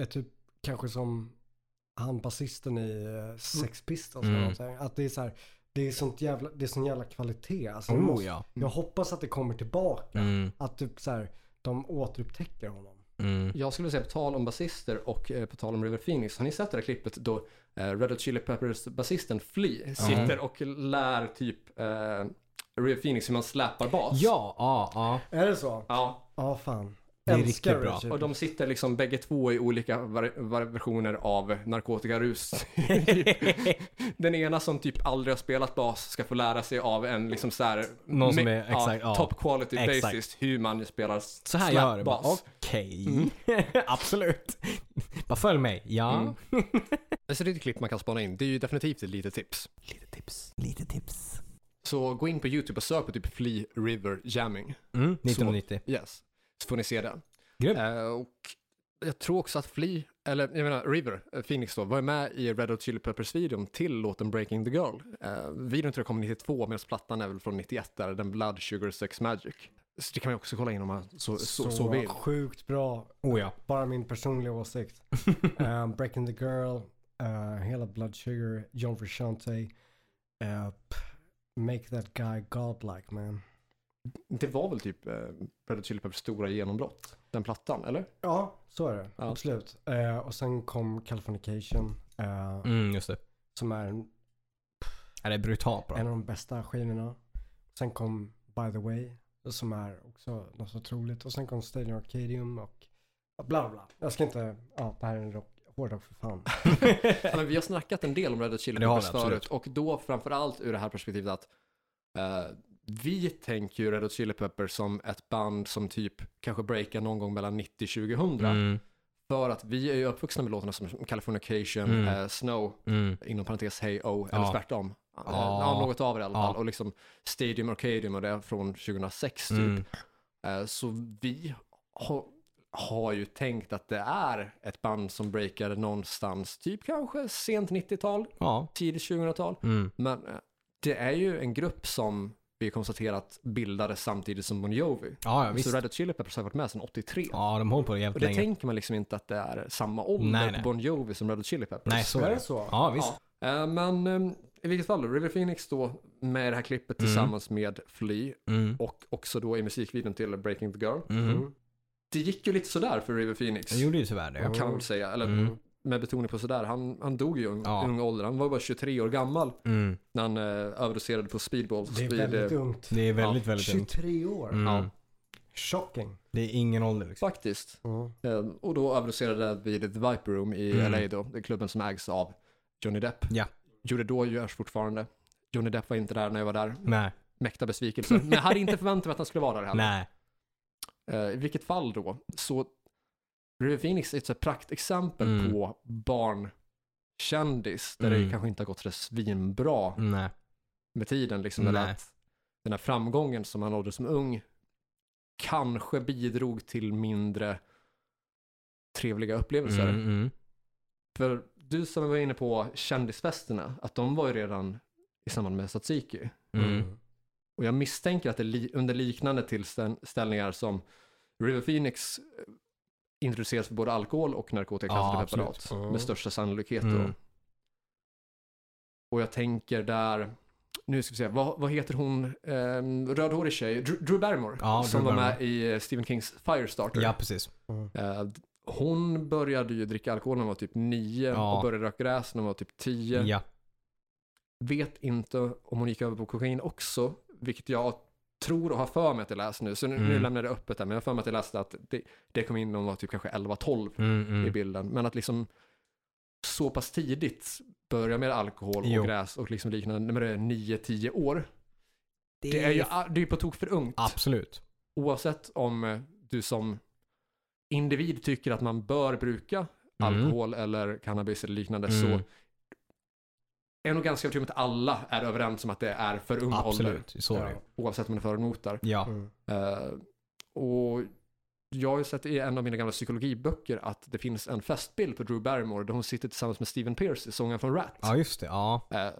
är typ kanske som han basisten i uh, Sex Pistols Mm. eller någonting. Att det är så här, det är sånt jävla, det är sån jävla kvalitet. Alltså, Oh måste- ja. Jag hoppas att det kommer tillbaka. Mm. Att typ så här, de återupptäcker honom. Mm. Jag skulle säga på tal om basister och eh, på tal om River Phoenix, har ni sett det där klippet då eh, Red Hot Chili Peppers basisten Flea sitter och lär typ eh, River Phoenix hur man släpar bas? Ja, ja, ja. Är det så? Ja, Ja, fan. Det är riktigt bra. Och de sitter liksom bägge två i olika versioner av narkotikarus. Den ena som typ aldrig har spelat bas ska få lära sig av en liksom så här, Någon som är- exakt, ja. top quality Exakt. bassist hur man spelar Så här gör slapbas. Okej. Mm. Absolut. Bara följ mig. Ja. Mm. Så det är ett klipp man kan spana in. Det är ju definitivt ett litet tips. Lite tips. Lite tips. Så gå in på YouTube och sök på typ Flea River Jamming. Mm. 1990. Yes. Så får ni se det. Grymt. Eh, och jag tror också att Flea, eller jag menar River, eh, Phoenix då, var med i Red Hot Chili Peppers-videon till låten Breaking the Girl. Uh, videon tror jag kom 92 medan plattan är väl från 91 där, den Blood Sugar Sex Magic. Så det kan man också kolla in om man så, så, så, vill. sjukt bra. Oh ja. Bara min personliga åsikt. um, Breaking the Girl, uh, hela Blood Sugar, John Frusciante. Uh, make that guy godlike man. Det var väl typ uh, Red Hot Chili Peppers stora genombrott, den plattan, eller? Ja, så är det. Ja. Absolut. Uh, och sen kom Californication. Uh, Mm, just det. Som är en, Ja, det är brutalt bra. en av de bästa skivorna. Sen kom By the Way. Som är också något så otroligt. Och sen kom Stadium Arcadium och bla bla. Jag ska inte, ja det här är en rock, hårdrock för fan. Men vi har snackat en del om Red Hot Chili Peppers förut och då framförallt ur det här perspektivet att eh, vi tänker ju Red Hot Chili Peppers som ett band som typ kanske breakar någon gång mellan 90-2000. Mm. För att vi är ju uppvuxna med låtarna som Californication, Mm. eh, Snow, Mm. inom parentes Hey Oh, eller Ja. tvärtom. Ja. Ja. något av det i alla Ja. fall. Och liksom Stadium Arcadium och det från 2006 typ. Mm. Eh, Så vi har, har ju tänkt att det är ett band som breakade någonstans, typ kanske sent 90-tal, Ja. tidigt 2000-tal. Mm. Men eh, det är ju en grupp som vi konstaterat bildades samtidigt som Bon Jovi. Ja, ja, visst. Så Red Hot Chili Peppers har varit med sedan 83. Ja, de håller på det Och jävligt det länge. tänker man liksom inte att det är samma ålder Nej, på nej. Bon Jovi som Red Hot Chili Peppers. Nej, så är det. det så? Ja, visst. Ja. Eh, Men eh, i vilket fall River Phoenix då med det här klippet Mm. tillsammans med Flea Mm. och också då i musikvideon till Breaking the Girl. Mm. Mm. Det gick ju lite sådär för River Phoenix. Jag gjorde ju tyvärr det. Kan man säga, eller Mm. Med betoning på sådär. Han, han dog ju i ung, Ja. ung ålder, han var bara 23 år gammal Mm. när han eh, överdoserade på speedballs. Det är vid, väldigt eh, ungt. Det är väldigt, väldigt ungt. 23 år. Mm. Ja. Shocking. Det är ingen ålder liksom. Faktiskt. Mm. Eh, och då överdoserade vid The Viper Room i Mm. LA då, det är klubben som ägs av Johnny Depp. Ja. Gjorde då, görs fortfarande. Johnny Depp var inte där när jag var där. Nej. Mäkta besvikelse. Men jag hade inte förväntat mig att han skulle vara där heller. Nej. Eh, I vilket fall då, så River Phoenix är ett så praktexempel Mm. på barnkändis där Mm. det kanske inte har gått så svinbra Nej. med tiden. Liksom, eller Nej. att den här framgången som han nådde som ung kanske bidrog till mindre trevliga upplevelser. Mm, mm. För du som var inne på kändisfesterna, att de var ju redan i samband med Tsatsiki. Mm. Och jag misstänker att det li- under liknande tillställningar som River Phoenix introduceras för både alkohol och narkotikaklassade Ja, preparat. Mm. Med största sannolikhet då. Mm. Och jag tänker där, nu ska vi se, vad, vad heter hon, um, rödhårig tjej, Drew, Drew Barrymore, Ja, som Drew var med Barrymore. i eh, Stephen Kings Firestarter. Ja, precis. Mm. Eh, hon började ju dricka alkohol när hon var typ nio Ja. och började röka gräs när hon var typ tio. Ja. Vet inte om hon gick över på kokain också, vilket jag tror och har för mig att jag läst nu. Så nu, nu Mm. lämnar jag det öppet där, men jag har för mig att jag läste att det, det kom in när hon var typ kanske 11-12 Mm, i mm. bilden. Men att liksom så pass tidigt börja med alkohol Jo. och gräs och liksom liknande när det är 9-10 år. Det är ju det är på tok för ungt. Absolut. Oavsett om eh, du som individ tycker att man bör bruka Mm. alkohol eller cannabis eller liknande så Mm. Är nog ganska övertygad om att alla är överens om att det är för ung ålder. Absolut. Så är det. Oavsett om man är för där. Ja. Mm. Eh, och jag har ju sett i en av mina gamla psykologiböcker att det finns en festbild på Drew Barrymore där hon sitter tillsammans med Steven Pierce, sångaren från Rat. Ja, just det. Ja. Eh,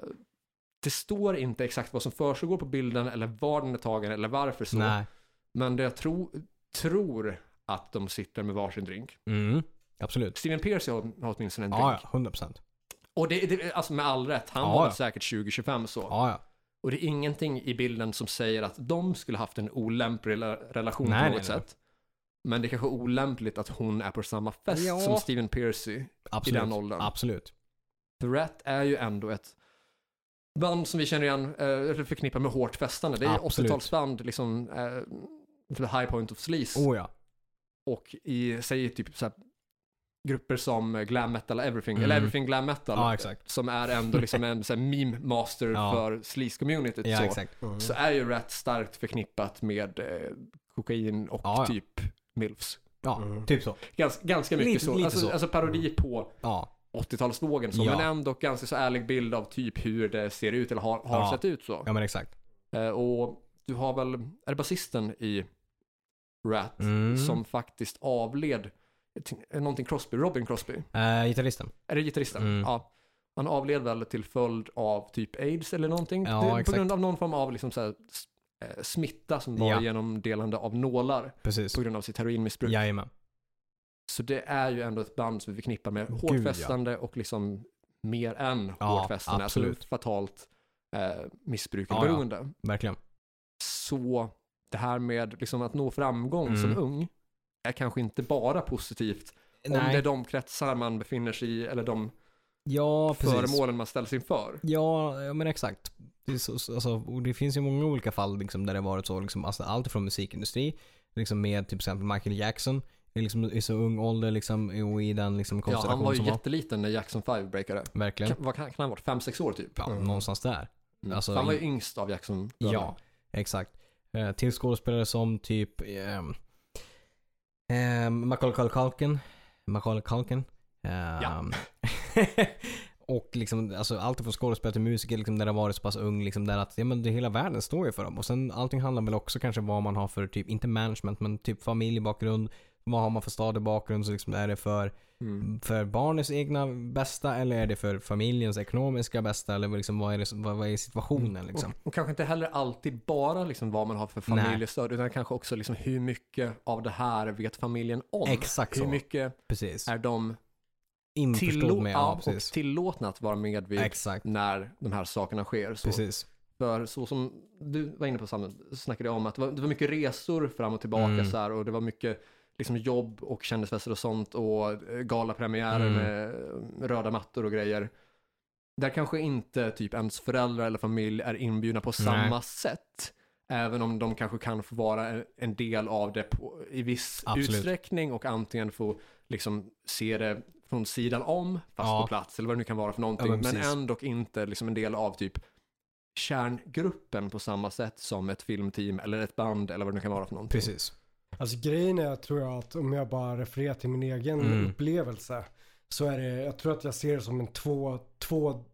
det står inte exakt vad som försiggår på bilden eller var den är tagen eller varför så. Nej. Men det jag tro, tror att de sitter med varsin drink. Mm. Absolut. Steven Pierce har, har åtminstone en drink. Ja, ja. 100 procent. Och det, det, alltså med all rätt, han Ja, var ja. säkert 20-25 så. Ja, ja. Och det är ingenting i bilden som säger att de skulle haft en olämplig rela- relation Nej, på nej, något nej. sätt. Men det är kanske olämpligt att hon är på samma fest Ja. som Steven Piercy i den åldern. Absolut. The Rat är ju ändå ett band som vi känner igen, eh, eller förknippar med hårt festande. Det är Absolut. 80-talsband, liksom, eh, the high point of sleaze. Oh ja. Och i, säg typ så här, grupper som glam metal everything, Mm. eller everything glam metal. Ja, exakt. Som är ändå liksom en så här, meme master Ja. för sleaze-communityt. Ja, så. Mm. så är ju Rat starkt förknippat med eh, kokain och Ja, ja. typ milfs. Ja, Mm. typ så. Gans, ganska mycket Lite- så. lite alltså, så. alltså parodi på Ja. 80-talsvågen så, Ja. men ändå ganska så ärlig bild av typ hur det ser ut eller har, har Ja. sett ut så. Ja, men exakt. Eh, och du har väl, är det basisten i Rat Mm. som faktiskt avled, någonting Crosby, Robin Crosby? Uh, gitarristen. Är det gitarristen? Mm. Ja. Han avled väl till följd av typ aids eller någonting. Ja, det, på exakt. grund av någon form av liksom så här, eh, smitta som var Ja. genomdelande av nålar Precis. på grund av sitt heroinmissbruk. Jajamän. Så det är ju ändå ett band som vi förknippar med hårt Gud, ja. och liksom mer än Ja, hårt festande. absolut. Alltså fatalt eh, missbruk och Ja, ja. beroende. Verkligen. Så det här med liksom att nå framgång Mm. som ung är kanske inte bara positivt om det är de kretsar man befinner sig i eller de Ja, föremålen man ställs inför. Ja, ja men exakt. Det, så, så- alltså, det finns ju många olika fall liksom, där det varit så, liksom, alltså, allt från musikindustri, liksom, med till exempel Michael Jackson, liksom, i så ung ålder liksom, och i den liksom, Ja, konstellation han var ju jätteliten när Jackson 5 breakade. Verkligen. Kan, vad kan, kan han ha varit? 5-6 år typ? Ja, Mm. någonstans där. Mm. alltså, han var ju yngst av Jackson. Ja. Exakt. Eh, till skådespelare som typ eh, eh, Macaulay Culkin. Macaulay Culkin. Eh, Ja. och liksom, alltså allt från skådespelare till musiker liksom, där det har varit så pass ung, liksom, där att ja, men det, hela världen står ju för dem. Och sen allting handlar väl också kanske vad man har för, typ, inte management, men typ familjebakgrund. Vad har man för stadig bakgrund? Så liksom, är det för, Mm. för barnets egna bästa eller är det för familjens ekonomiska bästa? Eller liksom, vad, är det, vad, vad är situationen liksom? Och, och kanske inte heller alltid bara liksom vad man har för familjestöd, utan kanske också liksom hur mycket av det här vet familjen om. Exakt Hur så. mycket Precis. är de tillå- med, ja, och tillåtna att vara med vid Exakt. när de här sakerna sker. Så. Precis. För så som du var inne på Sam, snackade om att det var, det var mycket resor fram och tillbaka Mm. så här, och det var mycket liksom jobb och kändisfester och sånt och eh, galapremiärer Mm. med eh, röda mattor och grejer. Där kanske inte typ ens föräldrar eller familj är inbjudna på Nej. samma sätt. Även om de kanske kan få vara en- del av det på, i viss Absolut. utsträckning och antingen få liksom se det från sidan om, fast Ja. på plats eller vad det nu kan vara för någonting. Ja, men men ändå inte liksom en del av typ kärngruppen på samma sätt som ett filmteam eller ett band eller vad det nu kan vara för någonting. Precis. Alltså grejen är, tror jag, att om jag bara refererar till min egen Mm. upplevelse. Så är det, jag tror att jag ser det som en två, två,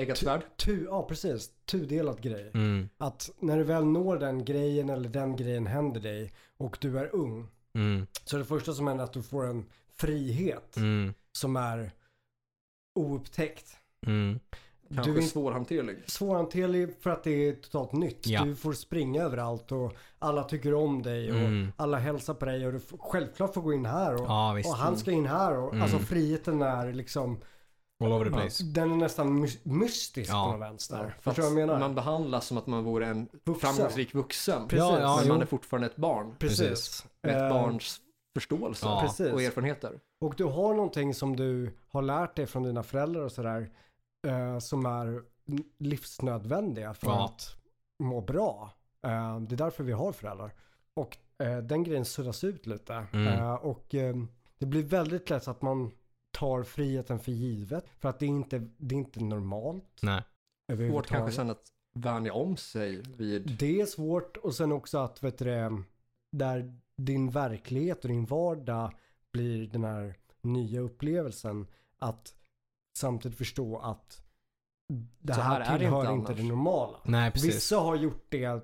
Äggat svärd? tu, ja precis, tudelad grej. Mm. Att när du väl når den grejen eller den grejen händer dig och du är ung. Mm. Så det första som händer är att du får en frihet Mm. som är oupptäckt. Kanske Du är svårhanterlig. svårhanterlig för att det är totalt nytt. Ja. Du får springa överallt och alla tycker om dig och Mm. alla hälsar på dig och du får, självklart får gå in här och, Ja, och han ska in här och Mm. alltså friheten är liksom All over the place. den är nästan mys- mystisk Ja. på någon vänster. Ja, Förstår du vad jag menar? Man behandlas som att man vore en Vuxen. framgångsrik vuxen. Precis. Ja, ja, men man är fortfarande ett barn. Precis. Precis. Med ett Eh, barns förståelse Ja. Och erfarenheter. Och du har någonting som du har lärt dig från dina föräldrar och sådär. Eh, som är livsnödvändiga för Ja. att må bra. Eh, det är därför vi har föräldrar. Och eh, den grejen suddas ut lite. Mm. Eh, och eh, det blir väldigt lätt att man tar friheten för givet. För att det är inte, det är inte normalt. Nej. Svårt kanske sen att vänja om sig vid... Det är svårt och sen också att vet du det, där din verklighet och din vardag blir den här nya upplevelsen. Att samtidigt förstå att det här, här tillhör inte inte, det normala. Nej, precis. Vissa har gjort det,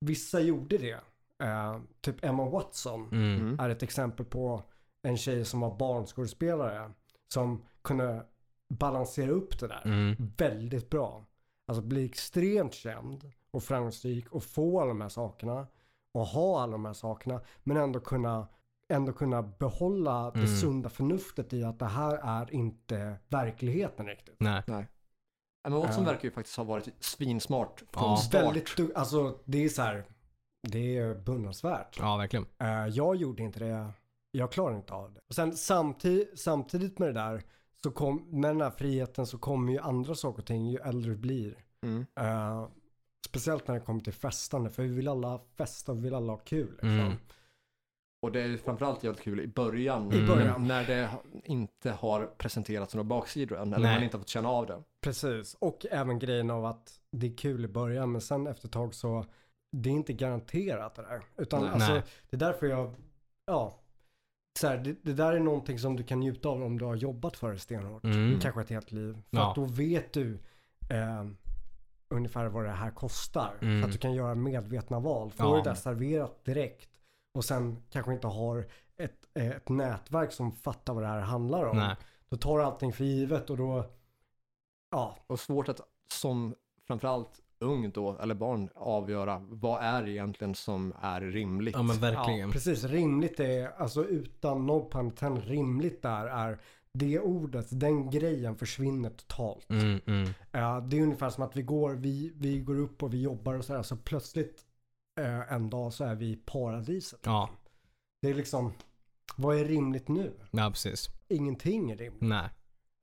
vissa gjorde det. Eh, typ Emma Watson Mm. Mm. är ett exempel på en tjej som var barnskådespelare. Som kunde balansera upp det där Mm. väldigt bra. Alltså bli extremt känd och framgångsrik och få alla de här sakerna och ha alla de här sakerna men ändå kunna, ändå kunna behålla det Mm. sunda förnuftet i att det här är inte verkligheten riktigt. Nej. Men Watson Ja. verkar ju faktiskt ha varit svinsmart från Ja. start. Väldigt, alltså det är så här, det är beundransvärt. Ja, verkligen. Eh, jag gjorde inte det, jag klarar inte av det. Och sen samtidigt, samtidigt med det där, så kom, med den här friheten så kommer ju andra saker och ting ju äldre du blir. Mm. Eh, speciellt när det kommer till festande, för vi vill alla festa och vi vill alla ha kul. Liksom. Mm. Och det är framförallt jävligt kul i början. I början. När det inte har presenterats några baksidor än. Eller Nej. man inte har fått känna av det. Precis, och även grejen av att det är kul i början, men sen efter ett tag så, det är inte garanterat det där. Utan Nej. alltså, det är därför jag, ja, så här, det, det där är någonting som du kan njuta av om du har jobbat för det stenhårt. Mm. Kanske ett helt liv. För Ja. att då vet du eh, ungefär vad det här kostar. Mm. Så att du kan göra medvetna val. Får Ja. det där serverat direkt och sen kanske inte har ett, eh, ett nätverk som fattar vad det här handlar om. Nej. Då tar allting för givet och då, ja, Och svårt att som framförallt ung då, eller barn, avgöra vad är egentligen som är rimligt. Ja, men verkligen. Ja, precis. Rimligt är, alltså utan no pun rimligt där är det ordet, den grejen försvinner totalt. Mm, mm. Ja, det är ungefär som att vi går, vi, vi går upp och vi jobbar och sådär, så plötsligt en dag så är vi i paradiset. Ja. Det är liksom, vad är rimligt nu? ja, precis. Ingenting är rimligt. Nej.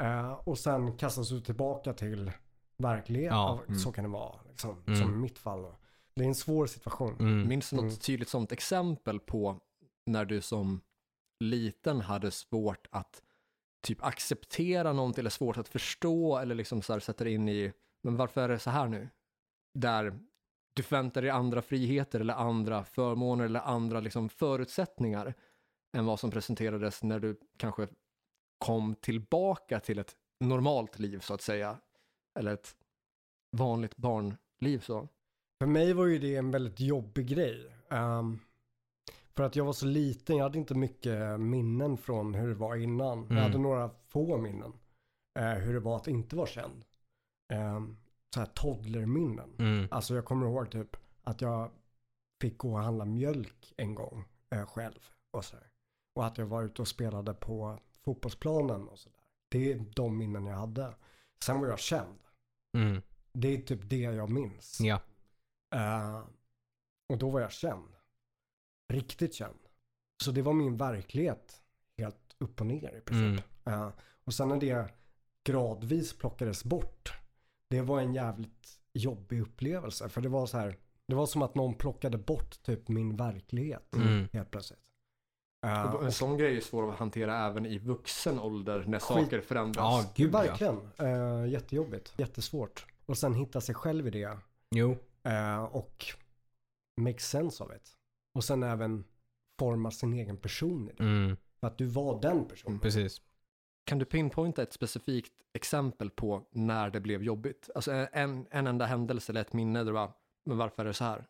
Eh, och sen kastas du tillbaka till verkligheten. Ja, mm. Så kan det vara, liksom, Mm. som i mitt fall. Då. Det är en svår situation. Mm. Minns du något Mm. tydligt sånt exempel på när du som liten hade svårt att typ acceptera någonting eller svårt att förstå eller liksom så här sätta in i, men varför är det så här nu? Där du förväntar dig andra friheter eller andra förmåner eller andra liksom förutsättningar än vad som presenterades när du kanske kom tillbaka till ett normalt liv så att säga. Eller ett vanligt barnliv så. För mig var ju det en väldigt jobbig grej. Ehm, för att jag var så liten, jag hade inte mycket minnen från hur det var innan. Mm. Jag hade några få minnen. eh, hur det var att inte vara känd. Um, så här toddlerminnen. Mm. Alltså jag kommer ihåg typ att jag fick gå och handla mjölk en gång eh, själv. Och, så och att jag var ute och spelade på fotbollsplanen och sådär. Det är de minnen jag hade. Sen var jag känd. Mm. Det är typ det jag minns. Ja. Eh, och då var jag känd. Riktigt känd. Så det var min verklighet helt upp och ner i princip. Mm. Eh, och sen när det gradvis plockades bort. Det var en jävligt jobbig upplevelse. För det var så här. Det var som att någon plockade bort typ min verklighet. Mm. Helt plötsligt. Och en sån grej är svår att hantera även i vuxen ålder när Skit. saker förändras. Ja, gud ja. verkligen. Eh, jättejobbigt. Jättesvårt. Och sen hitta sig själv i det. Jo. Eh, och make sense of it. Och sen även forma sin egen person i det. Mm. För att du var den personen. Precis. Kan du pinpointa ett specifikt exempel på när det blev jobbigt? Alltså en, en enda händelse eller ett minne där du bara, men varför är det så här?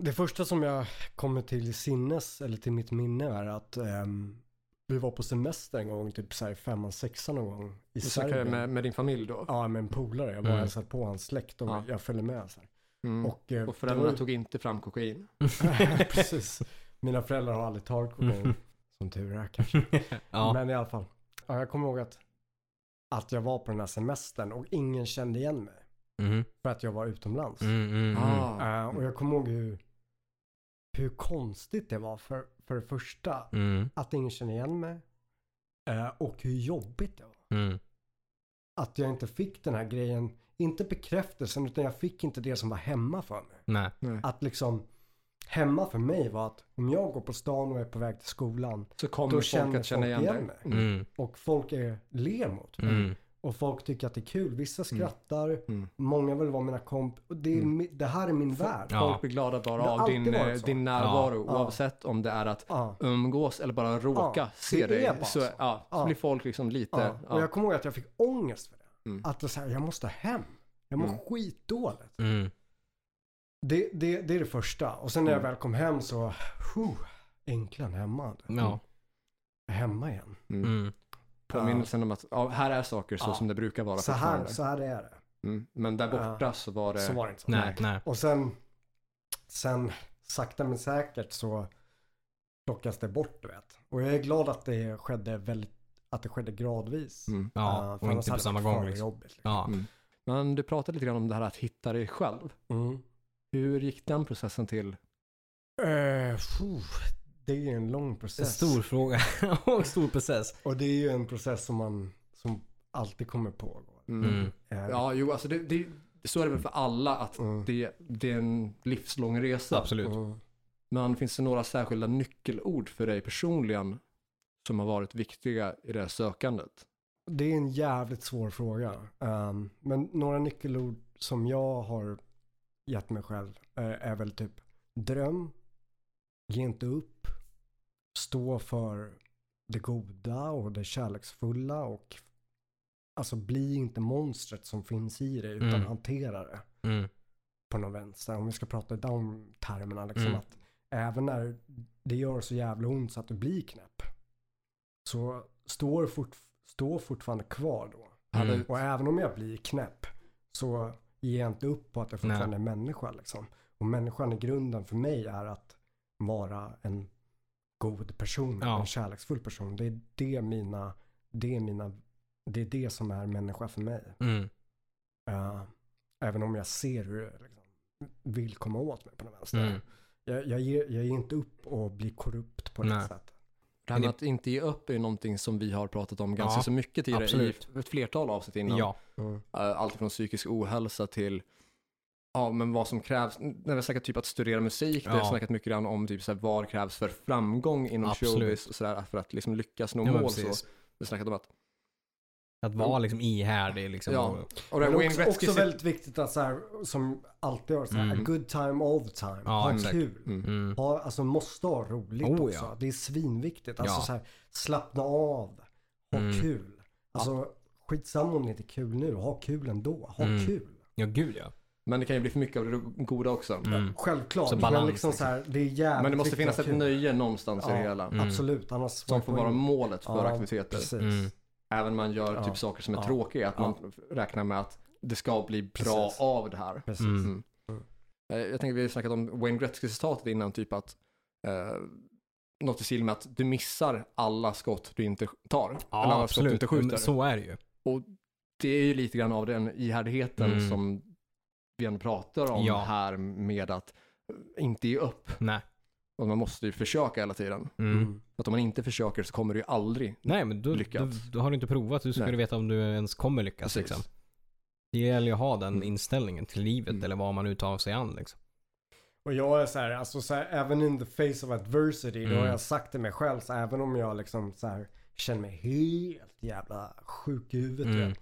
Det första som jag kommer till sinnes, eller till mitt minne är att ehm, vi var på semester en gång, typ så här femman, sexan någon gång i snackar Serbien. med, med din familj då? Ja, med en polare. Jag var och Mm. hälsade på hans släkt och Ja. jag följde med. Så här. Mm. Och, Och, eh, föräldrarna det tog inte fram kokain? var... Precis. Mina föräldrar har aldrig tagit kokain. Som tur är kanske. ja. Men i alla fall. Ja, jag kommer ihåg att, att jag var på den här semestern och ingen kände igen mig. Mm. För att jag var utomlands. Mm, mm, mm. Ah. Eh, och jag kommer ihåg hur, hur konstigt det var för, för det första. Mm. Att ingen kände igen mig. eh, och hur jobbigt det var. Mm. Att jag inte fick den här grejen, inte bekräftelsen, utan jag fick inte det som var hemma för mig. Nej. Nej. Att liksom, hemma för mig var att om jag går på stan och är på väg till skolan Så kommer Då folk känner att känna folk igen igen mig. Mm. Mm. och folk är, ler mot mig. Mm. Och folk tycker att det är kul. Vissa skrattar, Mm. många vill vara mina komp. Och det, är, Mm. det här är min värld. Ja. Folk blir glada bara av din, eh, din närvaro, Ja. oavsett om det är att Ja. umgås eller bara råka Ja, se dig. så. Ja, så blir folk liksom lite... Ja. Ja. Och jag kommer ihåg att jag fick ångest för det. Mm. Att det så här, jag måste hem. Jag mår Mm. skitdåligt. Mm. Det, det, det är det första. Och sen när jag Mm. väl kom hem så, huh, äntligen hemma. Ja. Hemma igen. Mm. Mm. Påminnelsen om att ja, här är saker så Ja. som det brukar vara Så här, fortfarande. så här är det. Mm. Men där borta så var det... Så var det inte så. Nej, nej. Och sen, sen sakta men säkert så plockas det bort du vet. Och jag är glad att det skedde väldigt, att det skedde gradvis. Mm. Ja, Uh, och för inte på det samma varit gång för liksom. jobbigt, liksom. Ja. Mm. Men du pratade lite grann om det här att hitta dig själv. Mm. Hur gick den processen till? Eh, phew, det är ju en lång process. Stor fråga och stor process. Och det är ju en process som man som alltid kommer pågå. Mm. Mm. Eh, Ja, jo, alltså det, det, så är det väl för alla att Mm. det, det är en livslång resa. Absolut. mm. Men finns det några särskilda nyckelord för dig personligen som har varit viktiga i det här sökandet? Det är en jävligt svår fråga. Ehm, men några nyckelord som jag har gett mig själv eh, är väl typ dröm, ge inte upp, stå för det goda och det kärleksfulla och alltså bli inte monstret som finns i dig utan Mm. hantera det Mm. på något vänster. Om vi ska prata i de termerna liksom Mm. att även när det gör så jävla ont så att du blir knäpp så står fort, står fortfarande kvar då. Mm. Och även om jag blir knäpp så ger jag inte upp på att jag fortfarande är människa liksom. Och människan i grunden för mig är att vara en god person, Ja. en kärleksfull person. Det är det mina, det är mina, det är det som är människa för mig. Mm. Uh, även om jag ser hur det liksom, vill komma åt mig på den vänster. Mm. Jag, jag, ger, jag ger inte upp och blir korrupt på det sättet. Det här med att inte ge upp är någonting som vi har pratat om ganska Ja, så mycket tidigare absolut. i ett flertal avsnitt innan. Ja. Mm. Eh, Allt från psykisk ohälsa till ja, men vad som krävs. När vi har snackat typ att studera musik, det har Ja. snackat mycket grann om typ så här, vad krävs för framgång inom Absolut. showbiz och sådär för att liksom lyckas nå Ja, mål. Så. Vi har snackat om att Att vara liksom ihärdig liksom. Ja. och- Men också, också väldigt viktigt att så här, som alltid gör, så här, Mm. a good time all the time. Ja, ha exakt. kul. Mm. Mm. Ha, alltså måste ha roligt Oh, också. ja. Det är svinviktigt. Alltså Ja. så här, slappna av. Ha Mm. kul. Alltså skitsamma om det inte är kul nu. Ha kul ändå. Ha Mm. kul. Ja, gud ja. Men det kan ju bli för mycket av det goda också. Mm. Självklart. Så men balans, liksom så här, det är jävligt Men det måste finnas ett kul. nöje någonstans i det Ja. hela. Mm. Absolut. Annars Som får vara målet för Ja, aktiviteter. Precis. Mm. Även om man gör Ja. typ saker som är Ja. tråkiga, att Ja. man räknar med att det ska bli bra Precis. av det här. Precis. Mm. Mm. Eh, Jag tänker vi har snackat om Wayne Gretzky-citatet innan, typ att eh, något i stil med att du missar alla skott du inte tar. eller Ja, alla skott du absolut. inte skjuter. Så är det ju. Det är ju lite grann av den ihärdigheten Mm. som vi ändå pratar om Ja. här med att inte ge upp. Nej. Och man måste ju försöka hela tiden. Mm. Mm. För att om man inte försöker så kommer du ju aldrig Nej, men då, då, Lyckats. då har du inte provat. Hur ska Nej. du veta om du ens kommer lyckas Precis. liksom? Det gäller ju att ha den Mm. inställningen till livet Mm. eller vad man nu tar sig an liksom. Och jag är så här, alltså så här, även in the face of adversity, då Mm. har jag sagt till mig själv, så även om jag liksom så här känner mig helt jävla sjuk i huvudet, Mm. mm.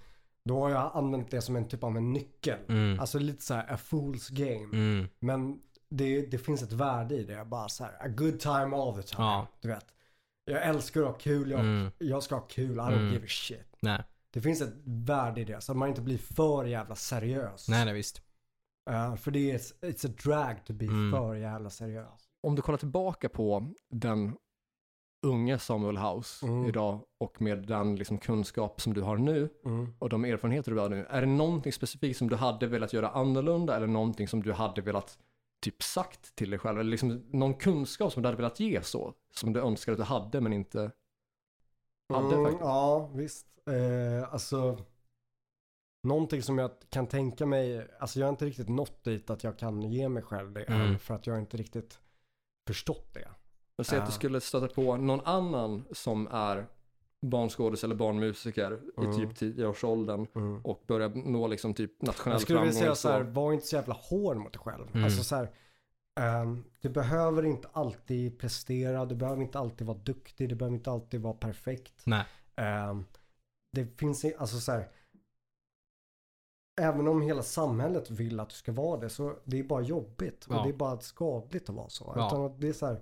då har jag använt det som en typ av en nyckel. Mm. Alltså lite så här a fool's game. Mm. Men det, det finns ett värde i det. Jag bara så här, a good time all the time. Ja. Du vet. Jag älskar att ha kul, jag, Mm. jag ska ha kul, I don't Mm. give a shit. Nej. Det finns ett värde i det, så att man inte blir för jävla seriös. Nej, nej visst. Uh, för det är, it's a drag to be Mm. för jävla seriös. om du kollar tillbaka på den unge Samuel House Mm. idag och med den liksom kunskap som du har nu Mm. och de erfarenheter du har nu, är det någonting specifikt som du hade velat göra annorlunda eller någonting som du hade velat typ sagt till dig själv eller liksom någon kunskap som du hade velat ge så, som du önskar att du hade men inte hade Mm, faktiskt? Ja, visst. Eh, alltså, någonting som jag kan tänka mig, alltså jag har inte riktigt nått dit att jag kan ge mig själv det Mm. för att jag har inte riktigt förstått det. Men säg att du skulle stöta på någon annan som är barnskådis eller barnmusiker Mm. i typ 10-årsåldern Mm. och börjar nå liksom typ nationell Jag skulle vilja framgång. säga så här, var inte så jävla hård mot dig själv. Mm. Alltså så här, ehm, du behöver inte alltid prestera, du behöver inte alltid vara duktig, du behöver inte alltid vara perfekt. Nej. Ehm, det finns, alltså så här, även om hela samhället vill att du ska vara det så det är bara jobbigt Ja. och det är bara skadligt att vara så. Ja. Utan att det är så här,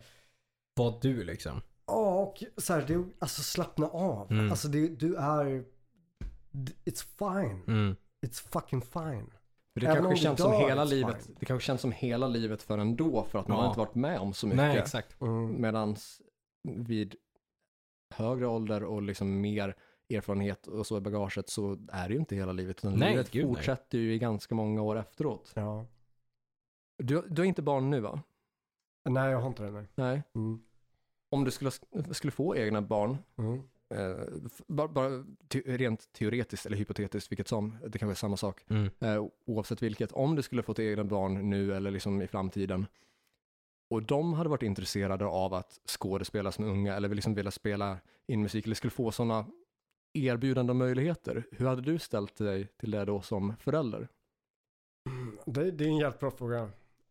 Vad du liksom. Ja och så här, det, alltså slappna av. Mm. Alltså det, du är, it's fine. Mm. It's fucking fine. För det Även kanske känns som hela livet, fine. det kanske känns som hela livet för ändå för att man Ja. har inte varit med om så mycket. Nej, exakt. Mm. Medans vid högre ålder och liksom mer erfarenhet och så i bagaget så är det ju inte hela livet. Utan Nej, livet gud, nej. fortsätter ju i ganska många år efteråt. Ja. Du, du har inte barn nu va? Nej, jag har inte det. Nej. Nej. Mm. Om du skulle, skulle få egna barn, Mm. eh, bara, bara te, rent teoretiskt eller hypotetiskt, vilket som, det kan vara samma sak, Mm. eh, oavsett vilket, om du skulle få till egna barn nu eller liksom i framtiden och de hade varit intresserade av att skådespela som unga eller liksom vilja spela in musik eller skulle få sådana erbjudande och möjligheter, hur hade du ställt dig till det då som förälder? Det, det är en jävligt bra fråga.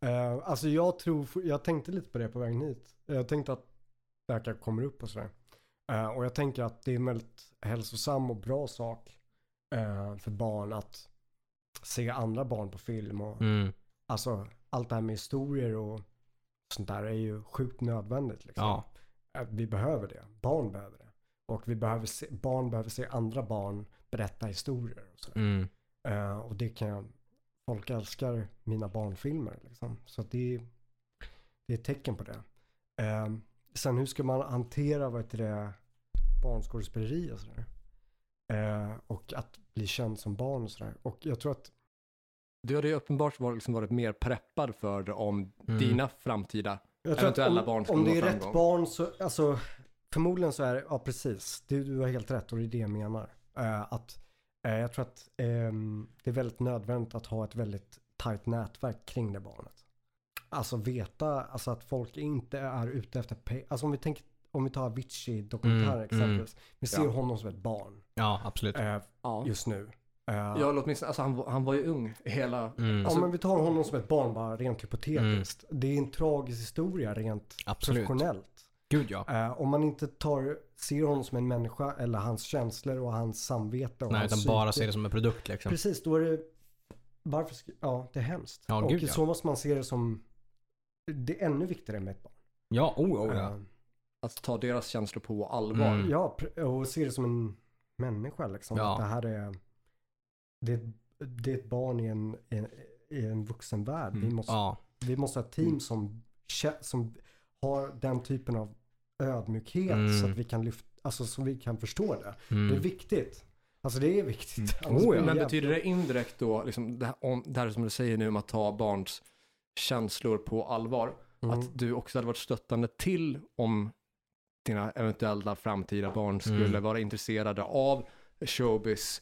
Uh, alltså jag tror, jag tänkte lite på det på vägen hit. Jag tänkte att kanske kommer upp och sådär. Eh, och jag tänker att det är en väldigt hälsosam och bra sak eh, för barn att se andra barn på film. Och, Mm. Alltså allt det här med historier och sånt där är ju sjukt nödvändigt. Liksom. Ja. Eh, Vi behöver det. Barn behöver det. Och vi behöver se, barn behöver se andra barn berätta historier. Och sådär. Mm. Och det kan jag, folk älskar mina barnfilmer liksom. Så det, är- det är ett tecken på det. Eh, sen hur ska man hantera, vad heter det, barnskådespeleri och sådär. Eh, och att bli känd som barn och sådär. Och jag tror att, Du hade ju uppenbart varit, liksom varit mer preppad för det om Mm. dina framtida jag tror att Eventuella om, barn skulle om det är rätt framgång. barn så, alltså förmodligen så är det, ja precis, du, du har helt rätt och det är det jag menar. Eh, att eh, jag tror att ehm, det är väldigt nödvändigt att ha ett väldigt tajt nätverk kring det barnet. Alltså veta, alltså att folk inte är ute efter pe- Alltså om vi tänker, om vi tar Avicii-dokumentären Mm, exempelvis. Vi ser Ja. honom som ett barn Ja, absolut. eh, Ja, just nu. Eh, ja eller åtminstone, alltså han, var- han var ju ung hela... Mm. alltså- ja men vi tar honom som ett barn bara rent hypotetiskt. Det är en tragisk historia rent Absolut. professionellt. Gud ja. Eh, om man inte tar, ser honom som en människa eller hans känslor och hans samvete och Nej, hans utan bara ser det som en produkt liksom. Precis, då är det, varför, ja det är hemskt. Ja, och gud, ja. så måste man se det som, det är ännu viktigare med ett barn. Ja, oh, oh ja. Eh, Att ta deras känslor på allvar. Mm. Ja, och se det som en människa liksom. Ja. Det här är, det, är- det är ett barn i en, i en, vuxen värld. Vi, Mm. måste, Ja, vi måste ha ett team som, kä- som har den typen av ödmjukhet Mm. så att vi kan lyfta, alltså så vi kan förstå det. mm. Det är viktigt. Alltså det är viktigt. Mm. Annars Oh, ja. det Men betyder det indirekt då, liksom det, här, om, det här som du säger nu om att ta barns känslor på allvar, Mm. att du också hade varit stöttande till om dina eventuella framtida barn skulle Mm. vara intresserade av showbiz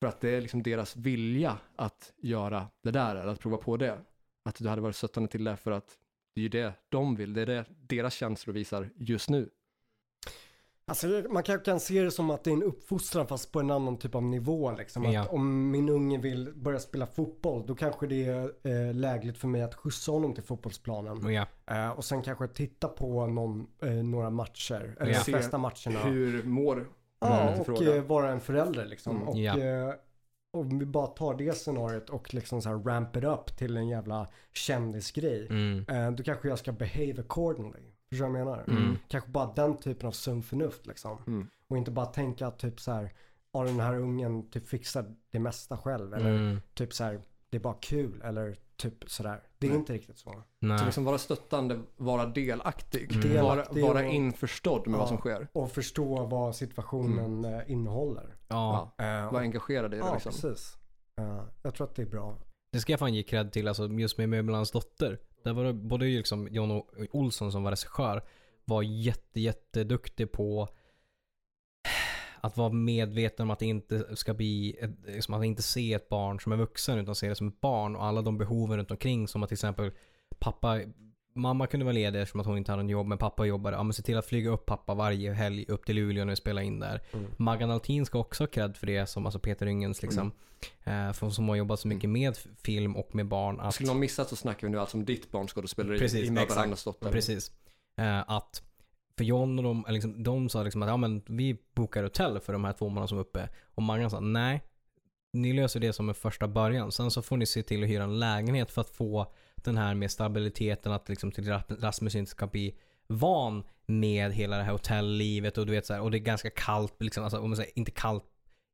för att det är liksom deras vilja att göra det där, eller att prova på det. Att du hade varit stöttande till det för att det är ju det de vill, det är det deras känslor visar just nu. Alltså man kan, kan se det som att det är en uppfostran fast på en annan typ av nivå. Liksom. Att Ja. Om min unge vill börja spela fotboll då kanske det är eh, lägligt för mig att skjutsa honom till fotbollsplanen. Ja. Eh, och sen kanske titta på någon, eh, några matcher, eller Ja. de flesta matcherna. Hur mår Ja, och eh, vara en förälder liksom. Mm. Och, Ja. eh, om vi bara tar det scenariot och liksom så här ramp it up till en jävla kändisgrej. Mm. Eh, då kanske jag ska behave accordingly. Förstår du vad jag menar? Mm. Kanske bara den typen av sunt förnuft liksom. Mm. Och inte bara tänka att typ så här, ja den här ungen typ fixar det mesta själv. Eller Mm. typ så här, det är bara kul. Eller typ sådär. Det är Nej. inte riktigt så. Nej. Så liksom vara stöttande, vara delaktig, Mm. vara, Delaktig vara och- införstådd med Ja. vad som sker. Och förstå vad situationen eh, innehåller. Ja. Ja. Eh, Vara engagerad i det ja, liksom. precis. Eh, jag tror att det är bra. Det ska jag fan ge cred till, alltså just med Möbelans dotter. Där var det både liksom John Olsson som var regissör var jätte, jätteduktig på att vara medveten om att det inte ska bli, ett, liksom att inte se ett barn som är vuxen utan se det som ett barn och alla de behoven runt omkring som att till exempel pappa, mamma kunde vara ledig eftersom att hon inte hade en jobb men pappa jobbade. Ja men se till att flyga upp pappa varje helg upp till Luleå när vi spelar in där. Mm. Maggan Altin ska också ha cred för det som alltså Peter Yngens liksom. Eh, för som har jobbat så mycket med film och med barn. Att, Skulle någon missat så snackar vi nu alltså om ditt barnskådespeleri Precis, i Möbelhandlarns dotter. Precis. Eh, att för John och de, liksom, de sa liksom att ja, men vi bokar hotell för de här två månaderna som är uppe. Och Maggan sa nej. Ni löser det som en första början. Sen så får ni se till att hyra en lägenhet för att få den här med stabiliteten att liksom till Rasmus inte ska bli van med hela det här hotelllivet och du vet så här, och det är ganska kallt liksom, alltså om man säger inte kallt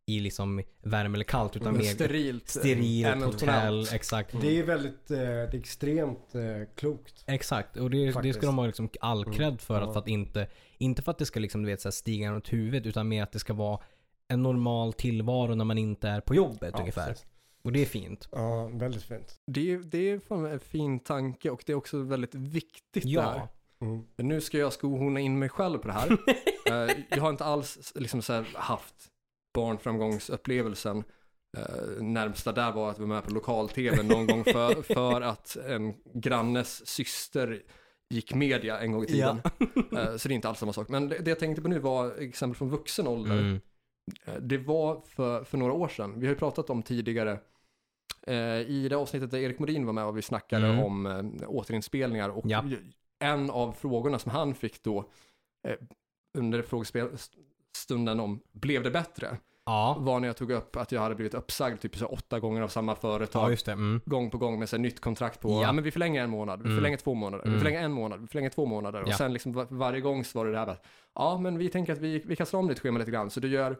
i liksom värme eller kallt utan mer sterilt. sterilt hotell, exakt. Det är väldigt, eh, det är extremt eh, klokt. Exakt, och det, det ska de ha liksom all Mm. cred för. Att, Ja. för att inte, inte för att det ska liksom, du vet, så här stiga runt huvudet utan mer att det ska vara en normal tillvaro när man inte är på jobbet Ja, ungefär. precis. Och det är fint. Ja, väldigt fint. Det är, det är fan en fin tanke och det är också väldigt viktigt det här. Ja. Mm. Nu ska jag skohorna in mig själv på det här. Eh, jag har inte alls liksom så här haft barnframgångsupplevelsen. Uh, närmsta där var att vara med på lokal-tv någon gång för, för att en grannes syster gick media en gång i tiden. Eh, så det är inte alls samma sak. Men det, det jag tänkte på nu var exempel från vuxen ålder. Mm. Eh, Det var för, för några år sedan. Vi har ju pratat om tidigare eh, i det avsnittet där Erik Modin var med och vi snackade Mm. om eh, återinspelningar och Ja. en av frågorna som han fick då eh, under frågestunden om blev det bättre Ja. var när jag tog upp att jag hade blivit uppsagd typ så åtta gånger av samma ja, företag det. Mm. gång på gång med så nytt kontrakt på, ja. Ja. men vi förlänger en månad, vi Mm. förlänger två månader, vi Mm. förlänger en månad, vi förlänger två månader. Och Ja. sen liksom var, varje gång så var det det här att, ja men vi tänker att vi, vi kastar om ditt schema lite grann, så du gör eh,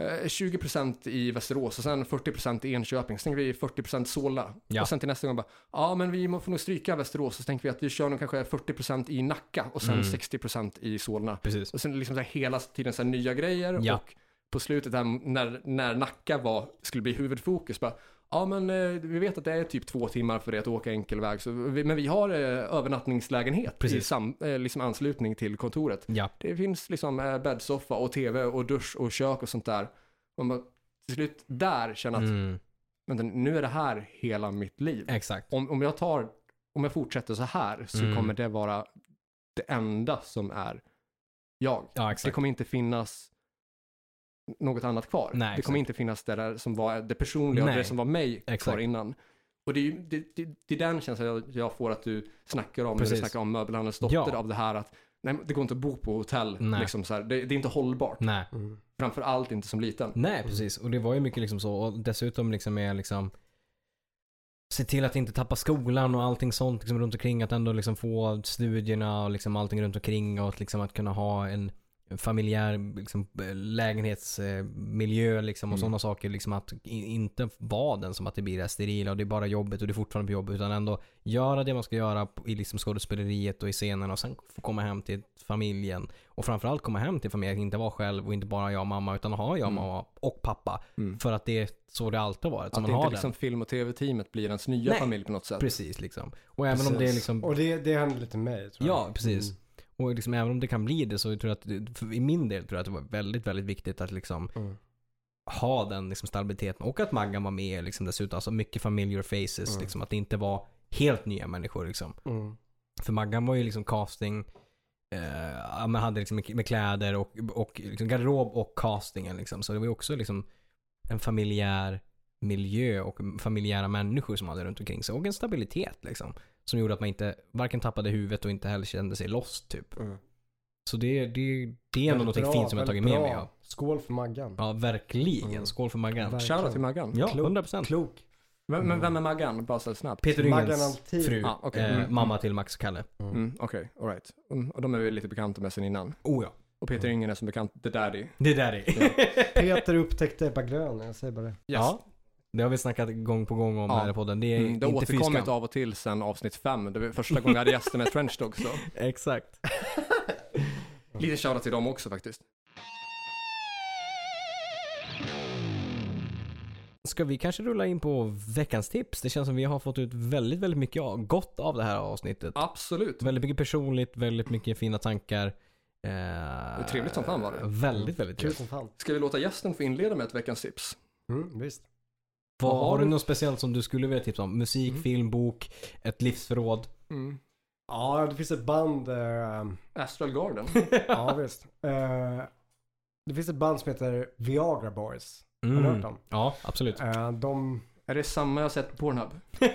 20% i Västerås och sen 40% i Enköping, så tänker vi 40% Solna. Ja. Och sen till nästa gång bara, ja men vi får nog stryka Västerås, så tänker vi att vi kör nog kanske 40% i Nacka och sen Mm. 60% i Solna. Precis. Och sen liksom så här hela tiden så här nya grejer Ja. och på slutet där när, när Nacka var, skulle bli huvudfokus bara Ja men eh, vi vet att det är typ två timmar för det att åka enkel väg, så vi, men vi har eh, övernattningslägenhet i Precis. sam, eh, liksom anslutning till kontoret. Ja. Det finns liksom eh, bäddsoffa och tv och dusch och kök och sånt där. Och man till slut där känner att, Mm. vänta, nu är det här hela mitt liv. Exakt. Om, om jag tar, om jag fortsätter så här så Mm. kommer det vara det enda som är jag. Ja, Det kommer inte finnas något annat kvar. Nej, det kommer inte finnas det där som var det personliga och Nej. det som var mig kvar Exakt. innan. Och det är, ju, det, det, det är den känslan jag, jag får att du snackar om när Precis. du snackar om möbelhandelns dotter Ja. av det här att nej, det går inte att bo på hotell. Liksom så här. Det, det är inte hållbart. Nej. Mm. Framför allt inte som liten. Nej, precis. Och det var ju mycket liksom så. Och dessutom liksom är liksom se till att inte tappa skolan och allting sånt liksom runt omkring. Att ändå liksom få studierna och liksom allting runt omkring och liksom att kunna ha en familjär liksom, lägenhetsmiljö liksom och Mm. sådana saker. Liksom att inte vara den som att det blir det sterila och det är bara jobbet och det är fortfarande på jobbet utan ändå göra det man ska göra i liksom skådespeleriet och i scenen och sen få komma hem till familjen. Och framförallt komma hem till familjen, inte vara själv och inte bara jag och mamma utan ha jag, Mm. mamma och pappa. Mm. För att det är så det alltid har varit. Så Att man inte har liksom den. film och tv-teamet blir ens nya Nej. familj på något sätt. Precis liksom. Och även om det är liksom Och det, det händer lite mig tror jag. Ja, precis. Mm. Och liksom, även om det kan bli det så tror jag att, i min del tror jag att det var väldigt, väldigt viktigt att liksom Mm. ha den liksom stabiliteten och att Maggan var med liksom dessutom. Alltså mycket familiar faces Mm. liksom. Att det inte var helt nya människor liksom. Mm. För Maggan var ju liksom casting, eh, men hade liksom med, med kläder och, och liksom garderob och castingen liksom. Så det var ju också liksom en familjär miljö och familjära människor som hade runt omkring sig. Och en stabilitet liksom. Som gjorde att man inte varken tappade huvudet och inte heller kände sig lost typ. Mm. Så det, det, det är ändå något fint som jag tagit med mig av. Skål för Maggan. Ja, verkligen. Mm. Skål för Maggan. Shoutout till Maggan. Ja, Klok. 100%. Klok. Men, men vem är Maggan? Bara så snabbt. Peter alltid. fru. Ah, okej. eh, Mm. mamma till Max och Kalle. Mm, Okej, alright. Mm, och de är vi lite bekanta med sen innan. Oh ja. Och Peter Yngen är som bekant The Daddy. Det där är. Peter upptäckte Ebba Grön, jag säger bara det. Ja. Det har vi snackat gång på gång om Ja. här i podden. Det är Mm, det har återkommit av och till sen avsnitt fem. Det var första gången jag hade gäster med French Dogs. Exakt. Lite shoutout till dem också faktiskt. Ska vi kanske rulla in på veckans tips? Det känns som vi har fått ut väldigt, väldigt mycket av- gott av det här avsnittet. Absolut. Väldigt mycket personligt, väldigt mycket fina tankar. Eh, trevligt som fan var det. Väldigt, väldigt Kul trevligt. som fan. Ska vi låta gästen få inleda med ett veckans tips? Mm, visst. Vad, har har du något speciellt som du skulle vilja tipsa om? Musik, Mm. film, bok, ett livsförråd? Mm. Ja, det finns ett band. eh, Astral Garden. ja, visst. Eh, det finns ett band som heter Viagra Boys. Har Mm. du hört dem? Ja, absolut. Eh, de... är det samma jag sett på Pornhub?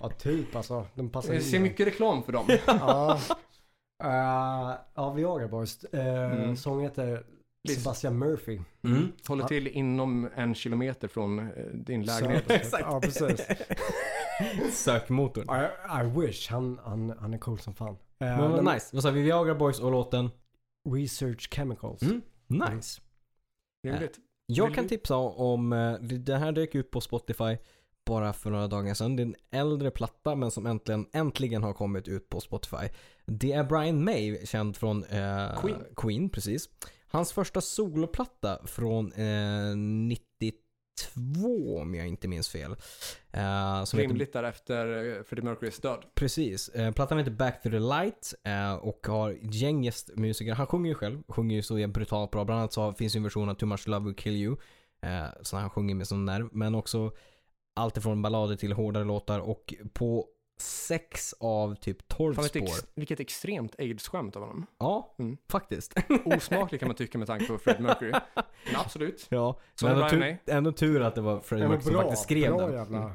ja, typ alltså. De passar Jag ser mycket reklam för dem. Ja. Eh, ja, Viagra Boys. Uh, Mm. Sången heter. Sebastian Murphy. Mm. Håller till inom en kilometer från eh, din lägenhet. Så- Exakt. Ja, precis. Sökmotorn. I, I wish. Han, han, han är cool som fan. Eh, Men nice. Vad sa vi? Viagra Boys och låten? Research Chemicals. Mm. Nice. Trevligt. Jag kan tipsa om, eh, det här dök ut på Spotify bara för några dagar sedan. Det är en äldre platta men som äntligen, äntligen har kommit ut på Spotify. Det är Brian May, känd från eh, Queen. Queen, precis. Hans första soloplatta från eh, 92 om jag inte minns fel. Eh, som heter Rimligt därefter eh, Freddie Mercurys död. Precis. Eh, plattan heter Back to the Light eh, och har gäng gästmusiker. Han sjunger ju själv, sjunger ju så brutalt bra. Bland annat så finns ju en version av Too Much Love Will Kill You. Eh, så han sjunger med sån nerv. Men också allt ifrån ballader till hårdare låtar och på sex av typ 12 Fan, vilket, spår. ex, vilket extremt aids-skämt av honom. Ja, Mm. faktiskt. Osmaklig kan man tycka med tanke på Freddie Mercury. Men absolut. ja, Så men är ändå, tur, ändå tur att det var men Mercury som faktiskt skrev bra den. jävla. Mm.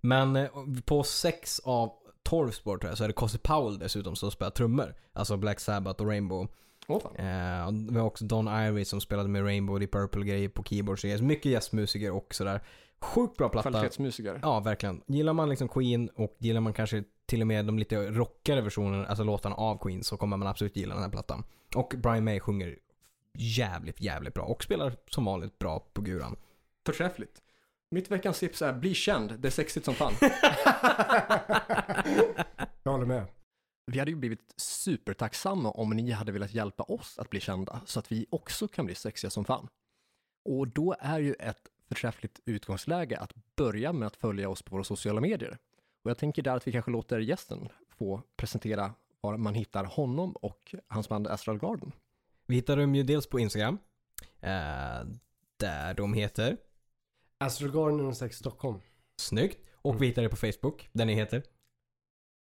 Men eh, på sex av 12 spår tror jag så är det Cozy Powell dessutom som spelar trummor. Alltså Black Sabbath och Rainbow. Fan. Eh, vi har också Don Iris som spelade med Rainbow i Purple grejer på keyboard. Så det är mycket gästmusiker och sådär. Sjukt bra platta. Kvalitetsmusiker. Ja, verkligen. Gillar man liksom Queen och gillar man kanske till och med de lite rockigare versionerna, alltså låtarna av Queen, så kommer man absolut gilla den här plattan. Och Brian May sjunger jävligt, jävligt bra och spelar som vanligt bra på guran. Förträffligt. Mitt veckans tips är bli känd. Det är sexigt som fan. Jag håller med. Vi hade ju blivit supertacksamma om ni hade velat hjälpa oss att bli kända så att vi också kan bli sexiga som fan. Och då är ju ett förträffligt utgångsläge att börja med att följa oss på våra sociala medier. Och jag tänker där att vi kanske låter gästen få presentera var man hittar honom och hans band Astral Garden. Vi hittar dem ju dels på Instagram, eh, där de heter Astrogarden 06 Stockholm. Snyggt. Och vi hittar det på Facebook, där ni heter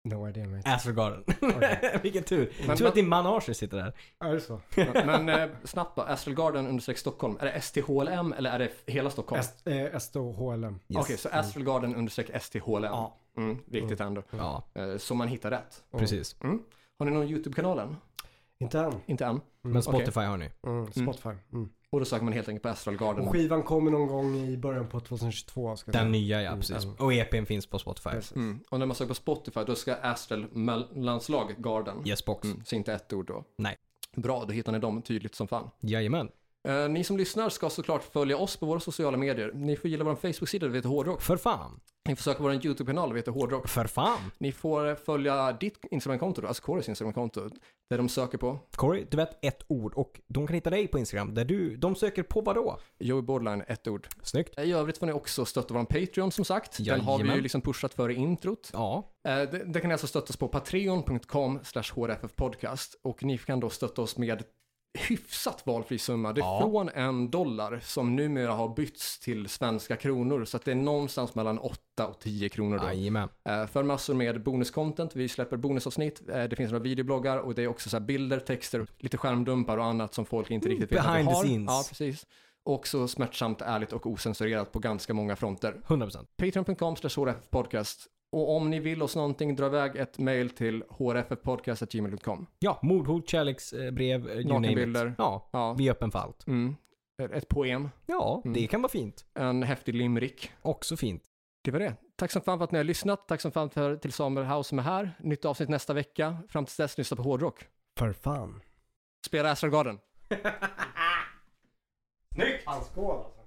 No idea mate. Astrogarden. Okej. Vilken tur. Men- tur att din man Archer sitter där. Är det så? Men, men eh, snabbt då, Astral Garden under Stockholm. Är det STHLM eller är det hela Stockholm? S- eh, STHLM. Yes. Okej, så Astral Garden under STHLM. Ja. Mm, viktigt ändå. Ja, Eh, Så man hittar rätt. precis. Har ni någon YouTube-kanal än? Inte än. Inte än. Men Spotify har ni. Mm, Spotify. Mm. Och då söker man helt enkelt på Astral Garden. Och skivan kommer någon gång i början på 2022 ska Den säga. nya ja, Mm, precis. den. Och EPn finns på Spotify. Mm. Och när man söker på Spotify då ska Astral mellanslag Garden. Yes box. Mm. Så inte ett ord då. Nej. Bra, då hittar ni dem tydligt som fan. Jajamän. Eh, ni som lyssnar ska såklart följa oss på våra sociala medier. Ni får gilla vår Facebook-sida, det heter Hårdrock. För fan. Ni får söka vår YouTube-kanal, det heter Hårdrock. För fan. Ni får eh, följa ditt Instagram-konto, alltså Corys Instagram-konto, där de söker på Corey, du vet ett ord och de kan hitta dig på Instagram där du, de söker på vad då? Joey Borderline, ett ord. Snyggt. I övrigt får ni också stötta vår Patreon som sagt. Den har vi ju Jajamän. liksom pushat för i introt. Ja. Eh, det, det kan ni alltså stötta oss på patreon.com hrffpodcast och ni kan då stötta oss med hyfsat valfri summa. Det är Ja. från en dollar som numera har bytts till svenska kronor så att det är någonstans mellan 8 och 10 kronor då. Jajamän. Eh, för massor med bonuscontent, vi släpper bonusavsnitt, eh, det finns några videobloggar och det är också så bilder, texter, lite skärmdumpar och annat som folk inte riktigt vet att vi behind the har. scenes. Ja, precis. Och så smärtsamt, ärligt och osensurerat på ganska många fronter. 100%. Patreon.com podcast och om ni vill oss någonting, dra iväg ett mail till hrffpodcast.gmail.com. Ja, mordhot, kärleksbrev, eh, you. Nakenbilder. Ja, Ja, vi är öppen för allt. mm. ett poem, Ja, Mm. det kan vara fint. en häftig limerick. Också fint. Det var det. Tack som fan för att ni har lyssnat. Tack som fan för till Samuel House som är här. Nytt avsnitt nästa vecka. Fram tills dess, lyssna på hårdrock. För fan. Spela Astral Garden. Snyggt! Fan skål alltså.